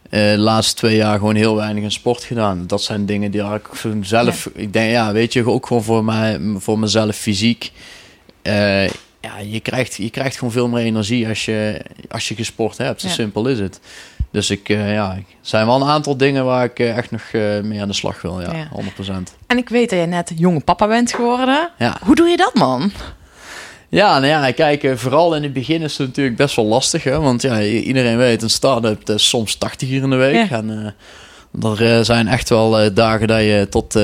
de laatste twee jaar gewoon heel weinig in sport gedaan. Dat zijn dingen die ik zelf, ik denk, ja, weet je, ook gewoon voor, mij, voor mezelf fysiek. eh, ja, je krijgt, je krijgt gewoon veel meer energie als je, als je gesport hebt. Zo Ja. simpel is het. Dus ik, eh, ja, er zijn wel een aantal dingen waar ik eh, echt nog eh, mee aan de slag wil. Ja, Ja. 100%. En ik weet dat je net jonge papa bent geworden. Ja. Hoe doe je dat, man? Ja, nou ja, kijk, eh, vooral in het begin is het natuurlijk best wel lastig. Hè? Want ja, iedereen weet, een start-up is soms 80 uur in de week. Ja. En eh, er eh, zijn echt wel dagen dat je tot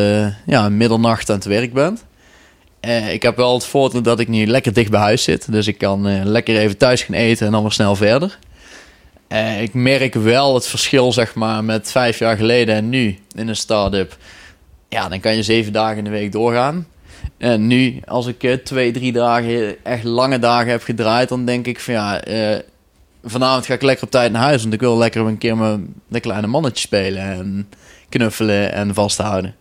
ja, middernacht aan het werk bent. Ik heb wel het voordeel dat ik nu lekker dicht bij huis zit. Dus ik kan lekker even thuis gaan eten en dan weer snel verder. Ik merk wel het verschil, zeg maar, met vijf jaar geleden en nu in een start-up. Ja, dan kan je zeven dagen in de week doorgaan. En nu, als ik eh, twee, drie dagen echt lange dagen heb gedraaid, dan denk ik van ja, eh, vanavond ga ik lekker op tijd naar huis. Want ik wil lekker een keer mijn de kleine mannetje spelen en knuffelen en vasthouden.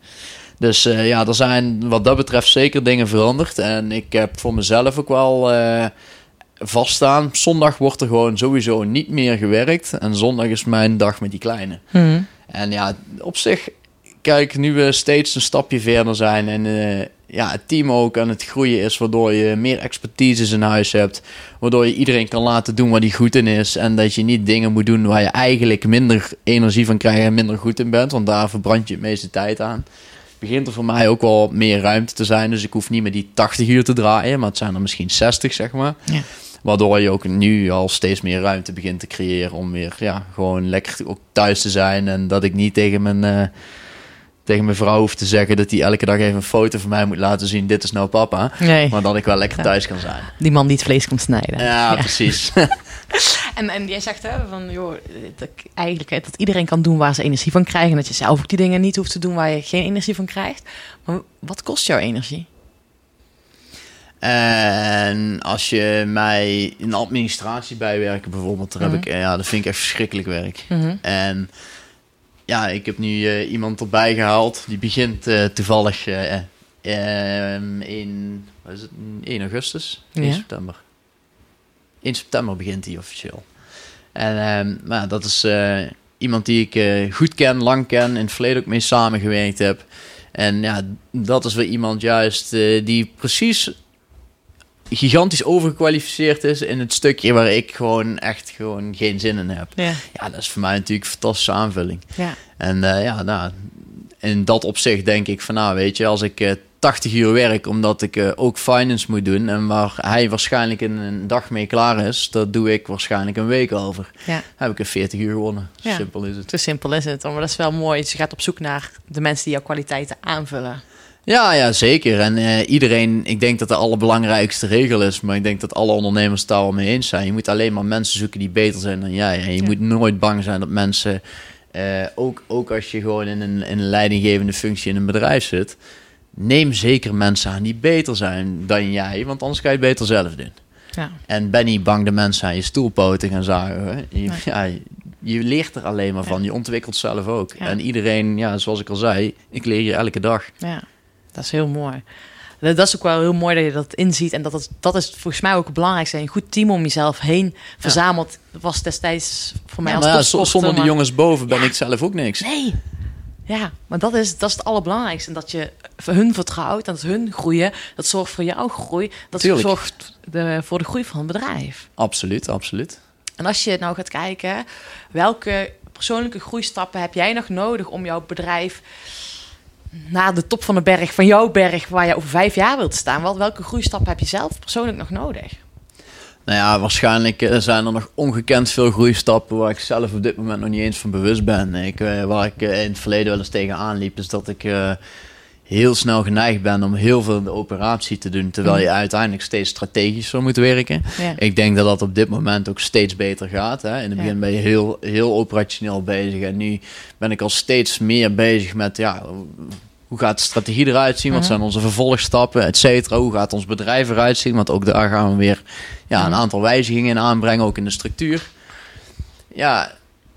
Dus eh, ja, er zijn wat dat betreft zeker dingen veranderd. En ik heb voor mezelf ook wel vaststaan. Zondag wordt er gewoon sowieso niet meer gewerkt. En zondag is mijn dag met die kleine. En ja, op zich, kijk, nu we steeds een stapje verder zijn en ja, het team ook aan het groeien is, waardoor je meer expertise in huis hebt, waardoor je iedereen kan laten doen waar hij goed in is en dat je niet dingen moet doen waar je eigenlijk minder energie van krijgt en minder goed in bent, want daar verbrand je het meeste tijd aan. Begint er voor mij ook wel meer ruimte te zijn, dus ik hoef niet meer die 80 uur te draaien, maar het zijn er misschien 60, zeg maar. Ja. Waardoor je ook nu al steeds meer ruimte begint te creëren om weer ja, gewoon lekker ook thuis te zijn. En dat ik niet tegen mijn, eh, tegen mijn vrouw hoef te zeggen dat hij elke dag even een foto van mij moet laten zien. Dit is nou papa. Nee, Maar dat ik wel lekker Ja. thuis kan zijn. die man die het vlees komt snijden. Ja, precies. En, en jij zegt hè, van, joh, dat, ik- eigenlijk hè, dat iedereen kan doen waar ze energie van krijgen. En dat je zelf ook die dingen niet hoeft te doen waar je geen energie van krijgt. Maar wat kost jouw energie? En als je mij in administratie bijwerken bijvoorbeeld, daar heb Mhm. ik, ja, dat vind ik echt verschrikkelijk werk. Mhm. En ja, ik heb nu eh, iemand erbij gehaald. Die begint eh, toevallig eh, eh, in, wat is het, 1 augustus? 1 Ja. september. 1 september begint hij officieel. En ehm, maar dat is iemand die ik goed ken, lang ken, in het verleden ook mee samengewerkt heb. En ja, dat is weer iemand juist die precies gigantisch overgekwalificeerd is in het stukje waar ik gewoon echt gewoon geen zin in heb. Ja, Ja, dat is voor mij natuurlijk een fantastische aanvulling. ja. En eh, ja, nou, in dat opzicht denk ik van nou weet je, als ik eh, 80 uur werk omdat ik eh, ook finance moet doen en waar hij waarschijnlijk in een dag mee klaar is, dat doe ik waarschijnlijk een week over. Ja. Heb ik er 40 uur gewonnen. Ja. Simpel is het. Te simpel is het. Maar dat is wel mooi. Dus je gaat op zoek naar de mensen die jouw kwaliteiten aanvullen. Ja, ja, zeker. En eh, iedereen, ik denk dat de allerbelangrijkste regel is, maar ik denk dat alle ondernemers het daar wel mee eens zijn. Je moet alleen maar mensen zoeken die beter zijn dan jij. En je Ja. moet nooit bang zijn dat mensen, eh, ook, ook als je gewoon in een, in een leidinggevende functie in een bedrijf zit, neem zeker mensen aan die beter zijn dan jij, want anders ga je het beter zelf doen. Ja. En ben niet bang de mensen aan je stoelpoten gaan zagen. Je, Nee. ja, je leert er alleen maar van. Je ontwikkelt zelf ook. En iedereen, ja, zoals ik al zei, ik leer je elke dag. Ja, dat is heel mooi. Dat dat is ook wel heel mooi dat je dat inziet. En dat, het, dat is volgens mij ook het belangrijkste. Een goed team om jezelf heen verzameld. Dat was destijds voor mij Ja, als maar ja, zonder die maar- jongens boven ben ik zelf ook niks. Nee. Ja, maar dat is, dat is het allerbelangrijkste. En dat je hun vertrouwt, dat hun groeien. Dat zorgt voor jouw groei. Dat Tuurlijk. zorgt de, voor de groei van het bedrijf. Absoluut, absoluut. En als je nou gaat kijken, welke persoonlijke groeistappen heb jij nog nodig om jouw bedrijf naar de top van de berg, van jouw berg, waar je over vijf jaar wilt staan? Wel, welke groeistappen heb je zelf persoonlijk nog nodig? Nou ja, waarschijnlijk eh, zijn er nog ongekend veel groeistappen waar ik zelf op dit moment nog niet eens van bewust ben. Ik, eh, waar ik eh, in het verleden wel eens tegenaan liep, is dat ik heel snel geneigd ben om heel veel in de operatie te doen, terwijl je uiteindelijk steeds strategisch zou moeten werken. Ja. Ik denk dat dat op dit moment ook steeds beter gaat. Hè. In het Ja. begin ben je heel, heel operationeel bezig en nu ben ik al steeds meer bezig met ja, hoe gaat de strategie eruit zien? Wat Mhm. zijn onze vervolgstappen, et cetera? Hoe gaat ons bedrijf eruit zien? Want ook daar gaan we weer ja, een Mhm. aantal wijzigingen in aanbrengen, ook in de structuur. Ja,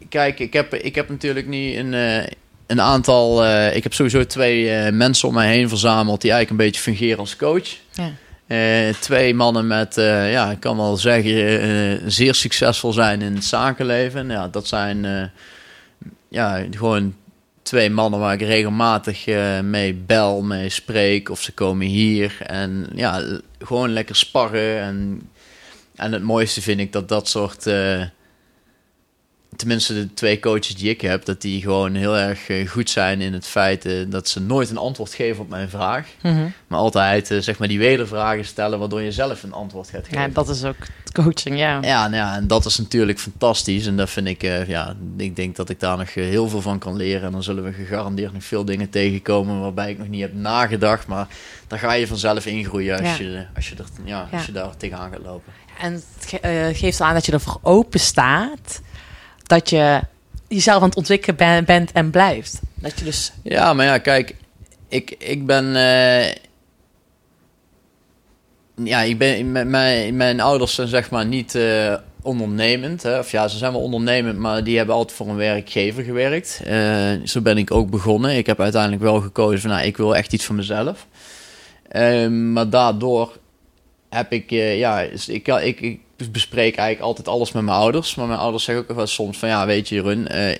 kijk, ik heb, ik heb natuurlijk nu een, eh, een aantal... eh, ik heb sowieso twee eh, mensen om mij heen verzameld... die eigenlijk een beetje fungeren als coach. Ja. Eh, twee mannen met, ja, ik kan wel zeggen, zeer succesvol zijn in het zakenleven. Ja, dat zijn ja, gewoon twee mannen waar ik regelmatig mee bel, mee spreek. Of ze komen hier en ja, gewoon lekker sparren. En, en het mooiste vind ik dat dat soort, tenminste de twee coaches die ik heb, dat die gewoon heel erg eh, goed zijn in het feit eh, dat ze nooit een antwoord geven op mijn vraag. Mhm. Maar altijd eh, zeg maar die wedervragen stellen waardoor je zelf een antwoord gaat geven. ja, dat is ook coaching, ja. Ja, nou ja, en dat is natuurlijk fantastisch. En dat vind ik, ja, ik denk dat ik daar nog heel veel van kan leren. En dan zullen we gegarandeerd nog veel dingen tegenkomen waarbij ik nog niet heb nagedacht. Maar daar ga je vanzelf ingroeien als, Ja. je, als, je, er, ja, Ja. als je daar tegenaan gaat lopen. En het ge- geeft aan dat je ervoor open staat. Dat je jezelf aan het ontwikkelen ben- bent en blijft. Dat je dus... Ja, maar ja, kijk, ik, ik ben. eh, ja, ik ben. Mijn, mijn, ouders zijn zeg maar niet eh, ondernemend. Hè? Of ja, ze zijn wel ondernemend, maar die hebben altijd voor een werkgever gewerkt. Eh, zo ben ik ook begonnen. Ik heb uiteindelijk wel gekozen van, nou, ik wil echt iets voor mezelf. Eh, maar daardoor heb ik, ja, is- ik, ik, ik bespreek eigenlijk altijd alles met mijn ouders. Maar mijn ouders zeggen ook wel soms van, ja, weet je, Jeroen, eh,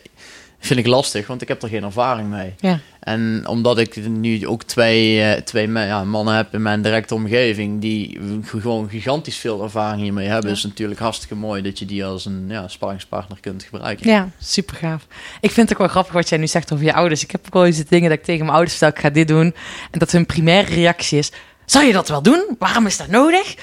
vind ik lastig, want ik heb er geen ervaring mee. Ja. En omdat ik nu ook twee, eh, twee ja, mannen heb in mijn directe omgeving die gewoon gigantisch veel ervaring hiermee hebben, Ja. is natuurlijk hartstikke mooi dat je die als een ja, sparringspartner kunt gebruiken. Ja, super gaaf. Ik vind het ook wel grappig wat jij nu zegt over je ouders. Ik heb ook wel eens dingen dat ik tegen mijn ouders vertel, ik ga dit doen. En dat hun primaire reactie is, zou je dat wel doen? Waarom is dat nodig?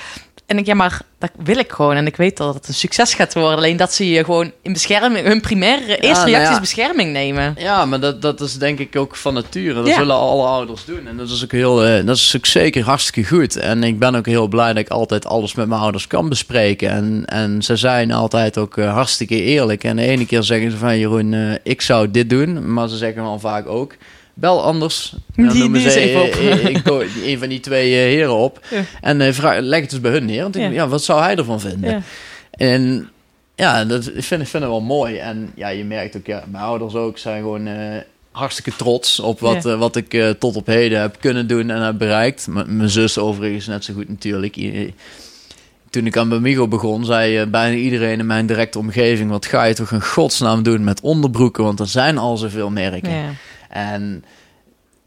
En ik, ja, maar dat wil ik gewoon. En ik weet dat het een succes gaat worden. Alleen dat ze je gewoon in bescherming, hun primaire eerste nou reactie ja. is bescherming nemen. Ja, maar dat, dat is denk ik ook van nature. Dat Ja. zullen alle ouders doen. En dat is ook heel, eh, dat is ook zeker hartstikke goed. En ik ben ook heel blij dat ik altijd alles met mijn ouders kan bespreken. En, en ze zijn altijd ook eh, hartstikke eerlijk. En de ene keer zeggen ze van Jeroen, eh, ik zou dit doen. Maar ze zeggen wel vaak ook, bel anders. Dan Die- noemen die ze even op. eh, eh, een van die twee eh, heren op. Ja. En vraag, leg het dus bij hun neer. Want ik, Ja. ja. wat zou hij ervan vinden? Ja. En ja, dat ik vind ik vind het wel mooi. En ja, je merkt ook, ja, mijn ouders ook zijn gewoon hartstikke trots op wat, wat ik tot op heden heb kunnen doen en heb bereikt. M- mijn zus overigens net zo goed natuurlijk. I- Toen ik aan Bamigo begon, zei bijna iedereen in mijn directe omgeving... wat ga je toch in godsnaam doen met onderbroeken? Want er zijn al zoveel merken. En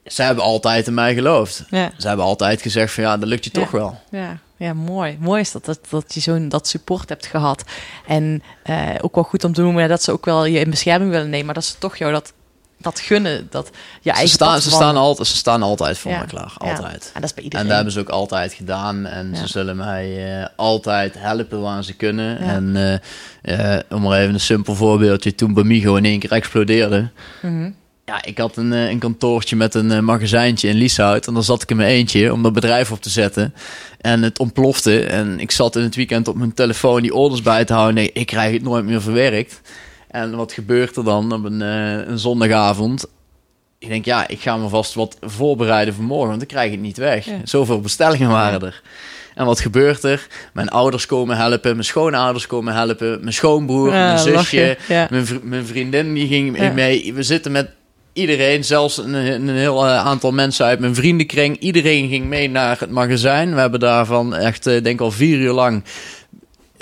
ze hebben altijd in mij geloofd. Ja. Ze hebben altijd gezegd van ja, dat lukt je Ja. toch wel. Ja, ja, mooi. Mooi is dat, dat, dat je zo'n dat support hebt gehad. En eh, ook wel goed om te noemen dat ze ook wel je in bescherming willen nemen, maar dat ze toch jou dat dat gunnen, dat je Ze eigen staan, ze, staan altijd, ze staan altijd voor Ja. me klaar. Altijd. En dat is bij En iedereen. dat hebben ze ook altijd gedaan. En ze zullen mij eh, altijd helpen waar ze kunnen. En eh, om maar even een simpel voorbeeldje. Toen Bamigo in één keer explodeerde. Mhm. Ja, ik had een, eh, een kantoortje met een eh, magazijntje in Lieshout. En dan zat ik in mijn eentje om dat bedrijf op te zetten. En het ontplofte. En ik zat in het weekend op mijn telefoon die orders bij te houden. Nee, ik krijg het nooit meer verwerkt. En wat gebeurt er dan op een, eh, een zondagavond? Ik denk, ja, ik ga me vast wat voorbereiden voor morgen, want ik krijg het niet weg. Ja. Zoveel bestellingen waren er. En wat gebeurt er? Mijn ouders komen helpen, mijn schoonouders komen helpen, mijn schoonbroer, Ja, mijn zusje, ja. mijn, vri- mijn vriendin die ging mee. We zitten met iedereen, zelfs een, een heel eh, aantal mensen uit mijn vriendenkring. Iedereen ging mee naar het magazijn. We hebben daarvan echt, eh, denk al vier uur lang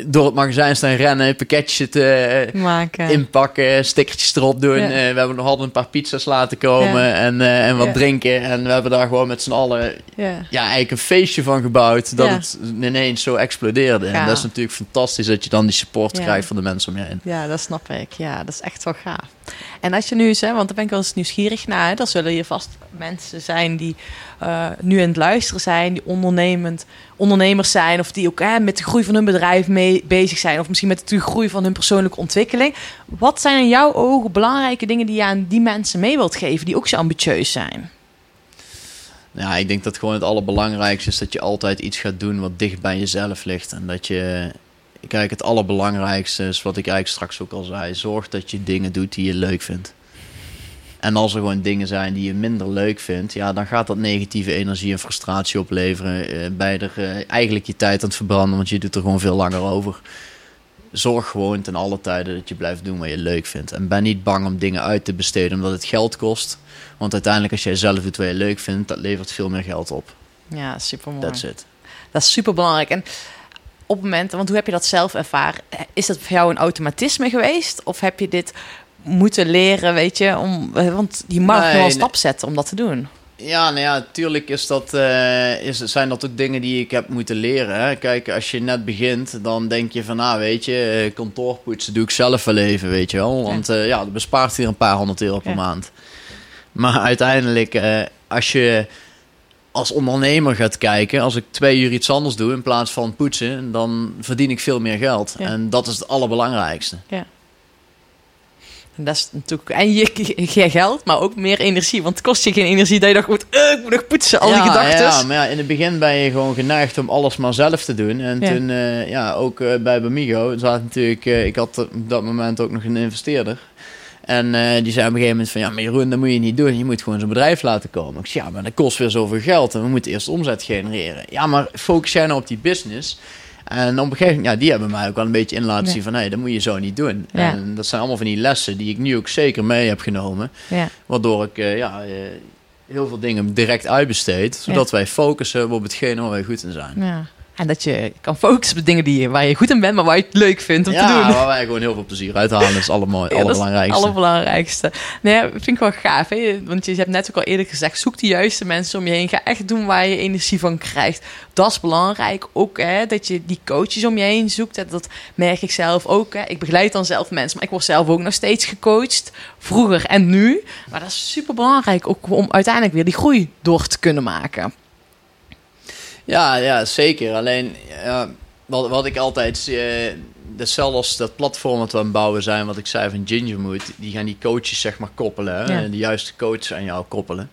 door het magazijn staan rennen, pakketjes zitten eh, maken. inpakken, stickertjes erop doen. Ja. We hebben nog altijd een paar pizza's laten komen Ja. en, en wat Ja. drinken. En we hebben daar gewoon met z'n allen ja. eigenlijk een feestje van gebouwd. Dat het ineens zo explodeerde. En dat is natuurlijk fantastisch dat je dan die support krijgt van de mensen om je heen. Ja, dat snap ik. Ja, dat is echt wel gaaf. En als je nu eens, hè, want daar ben ik wel eens nieuwsgierig naar, hè, dan zullen hier vast mensen zijn die eh, nu aan het luisteren zijn, die ondernemend ondernemers zijn, of die ook met de groei van hun bedrijf mee bezig zijn, of misschien met de groei van hun persoonlijke ontwikkeling. Wat zijn in jouw ogen belangrijke dingen die je aan die mensen mee wilt geven, die ook zo ambitieus zijn? Ja, ik denk dat gewoon het allerbelangrijkste is dat je altijd iets gaat doen wat dicht bij jezelf ligt. En dat je, kijk, het allerbelangrijkste is wat ik eigenlijk straks ook al zei. Zorg dat je dingen doet die je leuk vindt. En als er gewoon dingen zijn die je minder leuk vindt, ja, dan gaat dat negatieve energie en frustratie opleveren. Eh, bij er eh, eigenlijk je tijd aan het verbranden, want je doet er gewoon veel langer over. Zorg gewoon ten alle tijden dat je blijft doen wat je leuk vindt. En ben niet bang om dingen uit te besteden omdat het geld kost. Want uiteindelijk, als jij zelf doet wat je leuk vindt, dat levert veel meer geld op. Ja, super mooi. That's it. Dat is super belangrijk. En op momenten, want hoe heb je dat zelf ervaren? Is dat voor jou een automatisme geweest? Of heb je dit moeten leren, weet je? Om, want je mag Nee, wel een stap zetten om dat te doen. Ja, nou ja, tuurlijk is dat, eh, is, zijn dat ook dingen die ik heb moeten leren. Hè? Kijk, als je net begint, dan denk je van, nou weet je, eh, kantoorpoetsen doe ik zelf wel even, weet je wel. Want eh, ja, dat bespaart hier een paar honderd euro per Ja. maand. Maar uiteindelijk, als je als ondernemer gaat kijken, als ik twee uur iets anders doe in plaats van poetsen, dan verdien ik veel meer geld. Ja. En dat is het allerbelangrijkste. En dat is natuurlijk... En je, je geld, maar ook meer energie. Want het kost je geen energie dat je goed... eh, ik moet nog poetsen, al die ja, gedachten. Ja, maar ja, in het begin ben je gewoon geneigd om alles maar zelf te doen. En Ja. toen, eh, ja, ook eh, bij Bamigo, zat natuurlijk, ik had op dat moment ook nog een investeerder. En eh, die zei op een gegeven moment van, ja, maar Jeroen, dat moet je niet doen. Je moet gewoon zo'n bedrijf laten komen. Ik zei, ja, maar dat kost weer zoveel geld en we moeten eerst omzet genereren. Ja, maar focus jij nou op die business... En op een gegeven moment, ja, die hebben mij ook wel een beetje in laten zien van, nee, dat moet je zo niet doen. Ja. En dat zijn allemaal van die lessen die ik nu ook zeker mee heb genomen. Ja. Waardoor ik eh, ja, eh, heel veel dingen direct uitbesteed. Zodat wij focussen op hetgene waar wij goed in zijn. Ja. En dat je kan focussen op dingen die, waar je goed in bent, maar waar je het leuk vindt om ja, te doen. waar wij gewoon heel veel plezier uithalen. Dat is allemaal, Ja, is het allerbelangrijkste. allerbelangrijkste. Nee, dat vind ik wel gaaf. Hè? Want je hebt net ook al eerder gezegd, zoek de juiste mensen om je heen. Ga echt doen waar je energie van krijgt. Dat is belangrijk. Ook hè, dat je die coaches om je heen zoekt. Dat, dat merk ik zelf ook. Hè. Ik begeleid dan zelf mensen, maar ik word zelf ook nog steeds gecoacht. Vroeger en nu. Maar dat is super belangrijk ook om uiteindelijk weer die groei door te kunnen maken. Ja, ja, zeker. Alleen, ja, wat, wat ik altijd... eh hetzelfde als dat platform dat we aan het bouwen zijn... wat ik zei van Gingermood... die gaan die coaches zeg maar koppelen. Ja. De juiste coaches aan jou koppelen.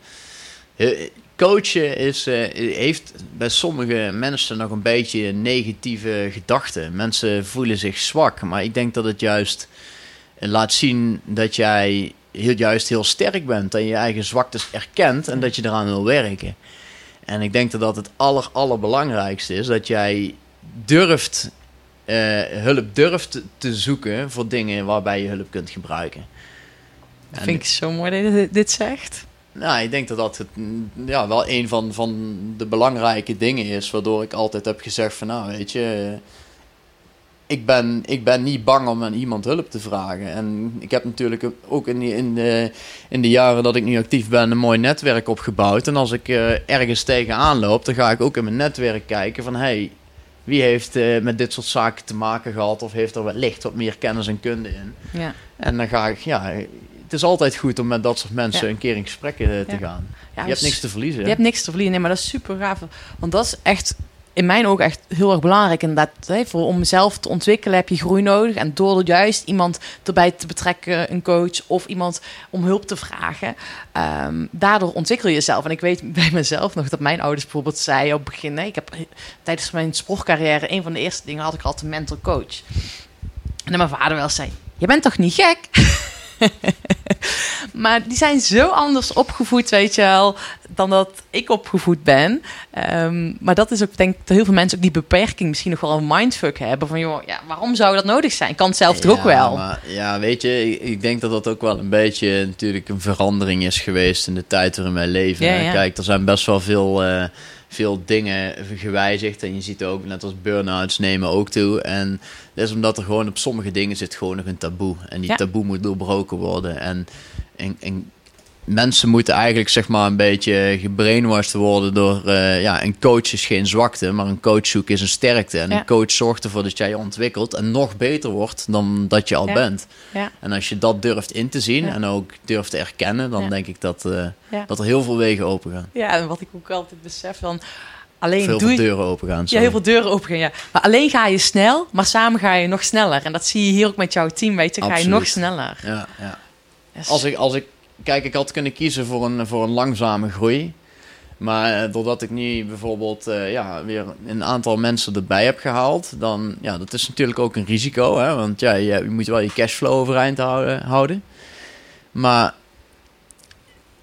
Eh, Coachen is, eh, heeft bij sommige mensen nog een beetje negatieve gedachten. Mensen voelen zich zwak. Maar ik denk dat het juist eh, laat zien dat jij heel, juist heel sterk bent. Je je eigen zwaktes erkent en dat je eraan wil werken. En ik denk dat dat het aller, allerbelangrijkste is. Dat jij durft, eh, hulp durft te zoeken voor dingen waarbij je hulp kunt gebruiken. Dat En vind ik zo mooi dat je dit- zegt. nou, ik denk dat dat het, ja, wel een van, van de belangrijke dingen is. Waardoor ik altijd heb gezegd van, nou weet je... Ik ben, ik ben niet bang om aan iemand hulp te vragen. En ik heb natuurlijk ook in, die, in, de, in de jaren dat ik nu actief ben... een mooi netwerk opgebouwd. En als ik eh, ergens tegenaan loop... dan ga ik ook in mijn netwerk kijken van... Hey, wie heeft eh, met dit soort zaken te maken gehad... of heeft er wellicht wat meer kennis en kunde in. Ja. En dan ga ik, ja, het is altijd goed om met dat soort mensen Ja. een keer in gesprek eh, te Ja. gaan. Je hebt dus- niks te verliezen. Je hebt niks te verliezen. Nee, maar dat is super gaaf. Want dat is echt, in mijn ogen, echt heel erg belangrijk. Inderdaad, hè, voor, om mezelf te ontwikkelen heb je groei nodig. En door juist iemand erbij te betrekken, een coach of iemand om hulp te vragen, ehm, daardoor ontwikkel je jezelf. En ik weet bij mezelf nog dat mijn ouders bijvoorbeeld zeiden op het begin, ik heb tijdens mijn sportcarrière, een van de eerste dingen had ik altijd een mental coach. En mijn vader wel zei, je bent toch niet gek? maar die zijn zo anders opgevoed, weet je wel, dan dat ik opgevoed ben. Ehm, maar dat is ook, denk ik, dat heel veel mensen ook die beperking misschien nog wel een mindfuck hebben. Van, joh, ja, waarom zou dat nodig zijn? Kan het zelf toch ook wel? Maar, ja, weet je, ik, ik denk dat dat ook wel een beetje natuurlijk een verandering is geweest in de tijd waarin wij leven. Ja. Kijk, er zijn best wel veel, eh, veel dingen gewijzigd. En je ziet ook, net als burn-outs nemen ook toe. En dat is omdat er gewoon op sommige dingen zit gewoon nog een taboe. En die Ja. taboe moet doorbroken worden. En, en, en mensen moeten eigenlijk zeg maar een beetje gebrainwashed worden door... eh, ja, een coach is geen zwakte, maar een coach zoeken is een sterkte. En Ja. een coach zorgt ervoor dat jij je ontwikkelt en nog beter wordt dan dat je al Ja. bent. Ja. En als je dat durft in te zien Ja. en ook durft te erkennen... dan Ja. denk ik dat, eh, Ja. dat er heel veel wegen open gaan. Ja, en wat ik ook altijd besef van... Alleen Veel doe je... deuren open gaan. Ja, heel veel deuren open gaan, ja. Maar alleen ga je snel, maar samen ga je nog sneller. En dat zie je hier ook met jouw team, weet je. Ga je nog sneller. Ja, ja. Als ik, als ik, kijk, ik had kunnen kiezen voor een, voor een langzame groei. Maar eh, doordat ik nu bijvoorbeeld eh, ja, weer een aantal mensen erbij heb gehaald, dan ja, dat is natuurlijk ook een risico. Hè? Want ja, je, je moet wel je cashflow overeind houden. houden. Maar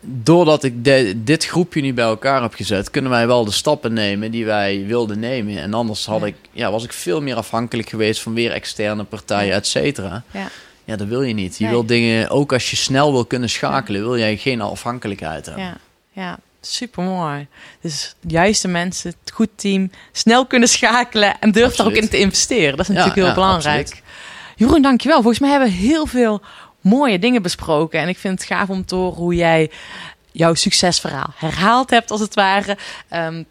doordat ik de- dit groepje nu bij elkaar heb gezet, kunnen wij wel de stappen nemen die wij wilden nemen. En anders had ik, ja, was ik veel meer afhankelijk geweest van weer externe partijen, et cetera. Ja. Ja, dat wil je niet. Je Nee. wil dingen, ook als je snel wil kunnen schakelen, wil jij geen afhankelijkheid hebben. Ja, ja super mooi. Dus de juiste mensen, het goed team, snel kunnen schakelen en durf daar ook in te investeren. Dat is Ja, natuurlijk heel ja, belangrijk. absoluut. Jeroen, dankjewel. Volgens mij hebben we heel veel mooie dingen besproken. En ik vind het gaaf om te horen hoe jij jouw succesverhaal herhaald hebt, als het ware. Ehm,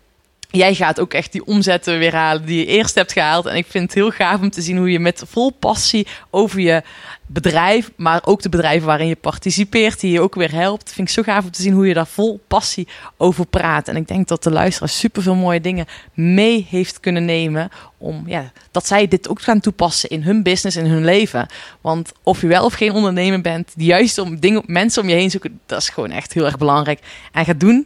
Jij gaat ook echt die omzetten weer halen die je eerst hebt gehaald. En ik vind het heel gaaf om te zien hoe je met vol passie over je bedrijf, maar ook de bedrijven waarin je participeert, die je ook weer helpt. Vind ik zo gaaf om te zien hoe je daar vol passie over praat. En ik denk dat de luisteraar super veel mooie dingen mee heeft kunnen nemen. Om ja, dat zij dit ook gaan toepassen in hun business, in hun leven. Want of je wel of geen ondernemer bent, juist om dingen, mensen om je heen zoeken, dat is gewoon echt heel erg belangrijk. En ga doen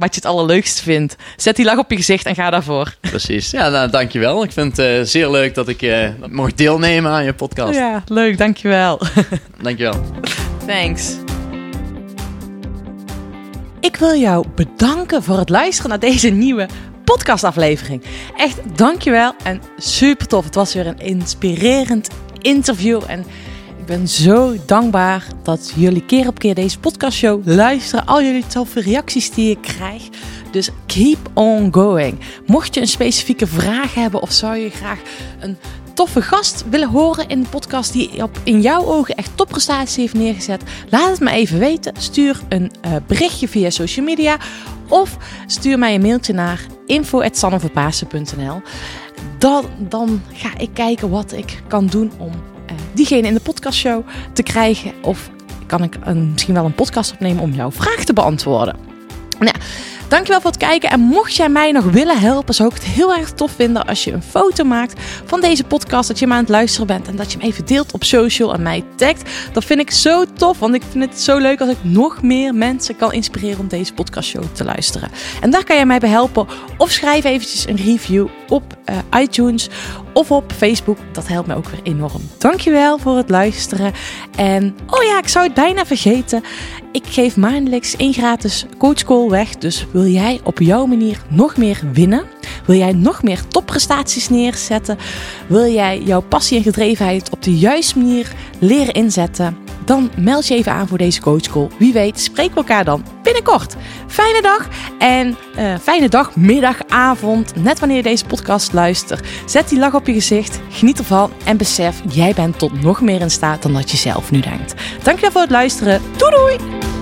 wat je het allerleukste vindt. Zet die lach op je gezicht en ga daarvoor. Precies. Ja, nou, dankjewel. Ik vind het eh, zeer leuk dat ik eh, mocht deelnemen aan je podcast. Ja, leuk, dankjewel. Dankjewel. Thanks. Ik wil jou bedanken voor het luisteren naar deze nieuwe podcastaflevering. Echt dankjewel en super tof. Het was weer een inspirerend interview en ik ben zo dankbaar dat jullie keer op keer deze podcastshow luisteren. Al jullie toffe reacties die ik krijg. Dus keep on going. Mocht je een specifieke vraag hebben of zou je graag een toffe gast willen horen in de podcast die op in jouw ogen echt topprestaties heeft neergezet, laat het me even weten. Stuur een eh, berichtje via social media of stuur mij een mailtje naar info@sanneverpaasen.nl. Dan, dan ga ik kijken wat ik kan doen om diegene in de podcastshow te krijgen of kan ik een, misschien wel een podcast opnemen om jouw vraag te beantwoorden. Nou, dankjewel voor het kijken. En mocht jij mij nog willen helpen, zou ik het heel erg tof vinden als je een foto maakt van deze podcast. Dat je hem aan het luisteren bent en dat je hem even deelt op social en mij tagt. Dat vind ik zo tof, want ik vind het zo leuk als ik nog meer mensen kan inspireren om deze podcastshow te luisteren. En daar kan jij mij bij helpen. Of schrijf eventjes een review op eh, iTunes of op Facebook. Dat helpt mij ook weer enorm. Dankjewel voor het luisteren. En oh ja, ik zou het bijna vergeten. Ik geef maandelijks één gratis coachcall weg. Dus jij op jouw manier nog meer winnen? Wil jij nog meer topprestaties neerzetten? Wil jij jouw passie en gedrevenheid op de juiste manier leren inzetten? Dan meld je even aan voor deze coachcall. Wie weet spreken we elkaar dan binnenkort. Fijne dag en eh, fijne dag, middag, avond. Net wanneer je deze podcast luistert. Zet die lach op je gezicht, geniet ervan en besef, jij bent tot nog meer in staat dan dat je zelf nu denkt. Dankjewel voor het luisteren. Doei doei!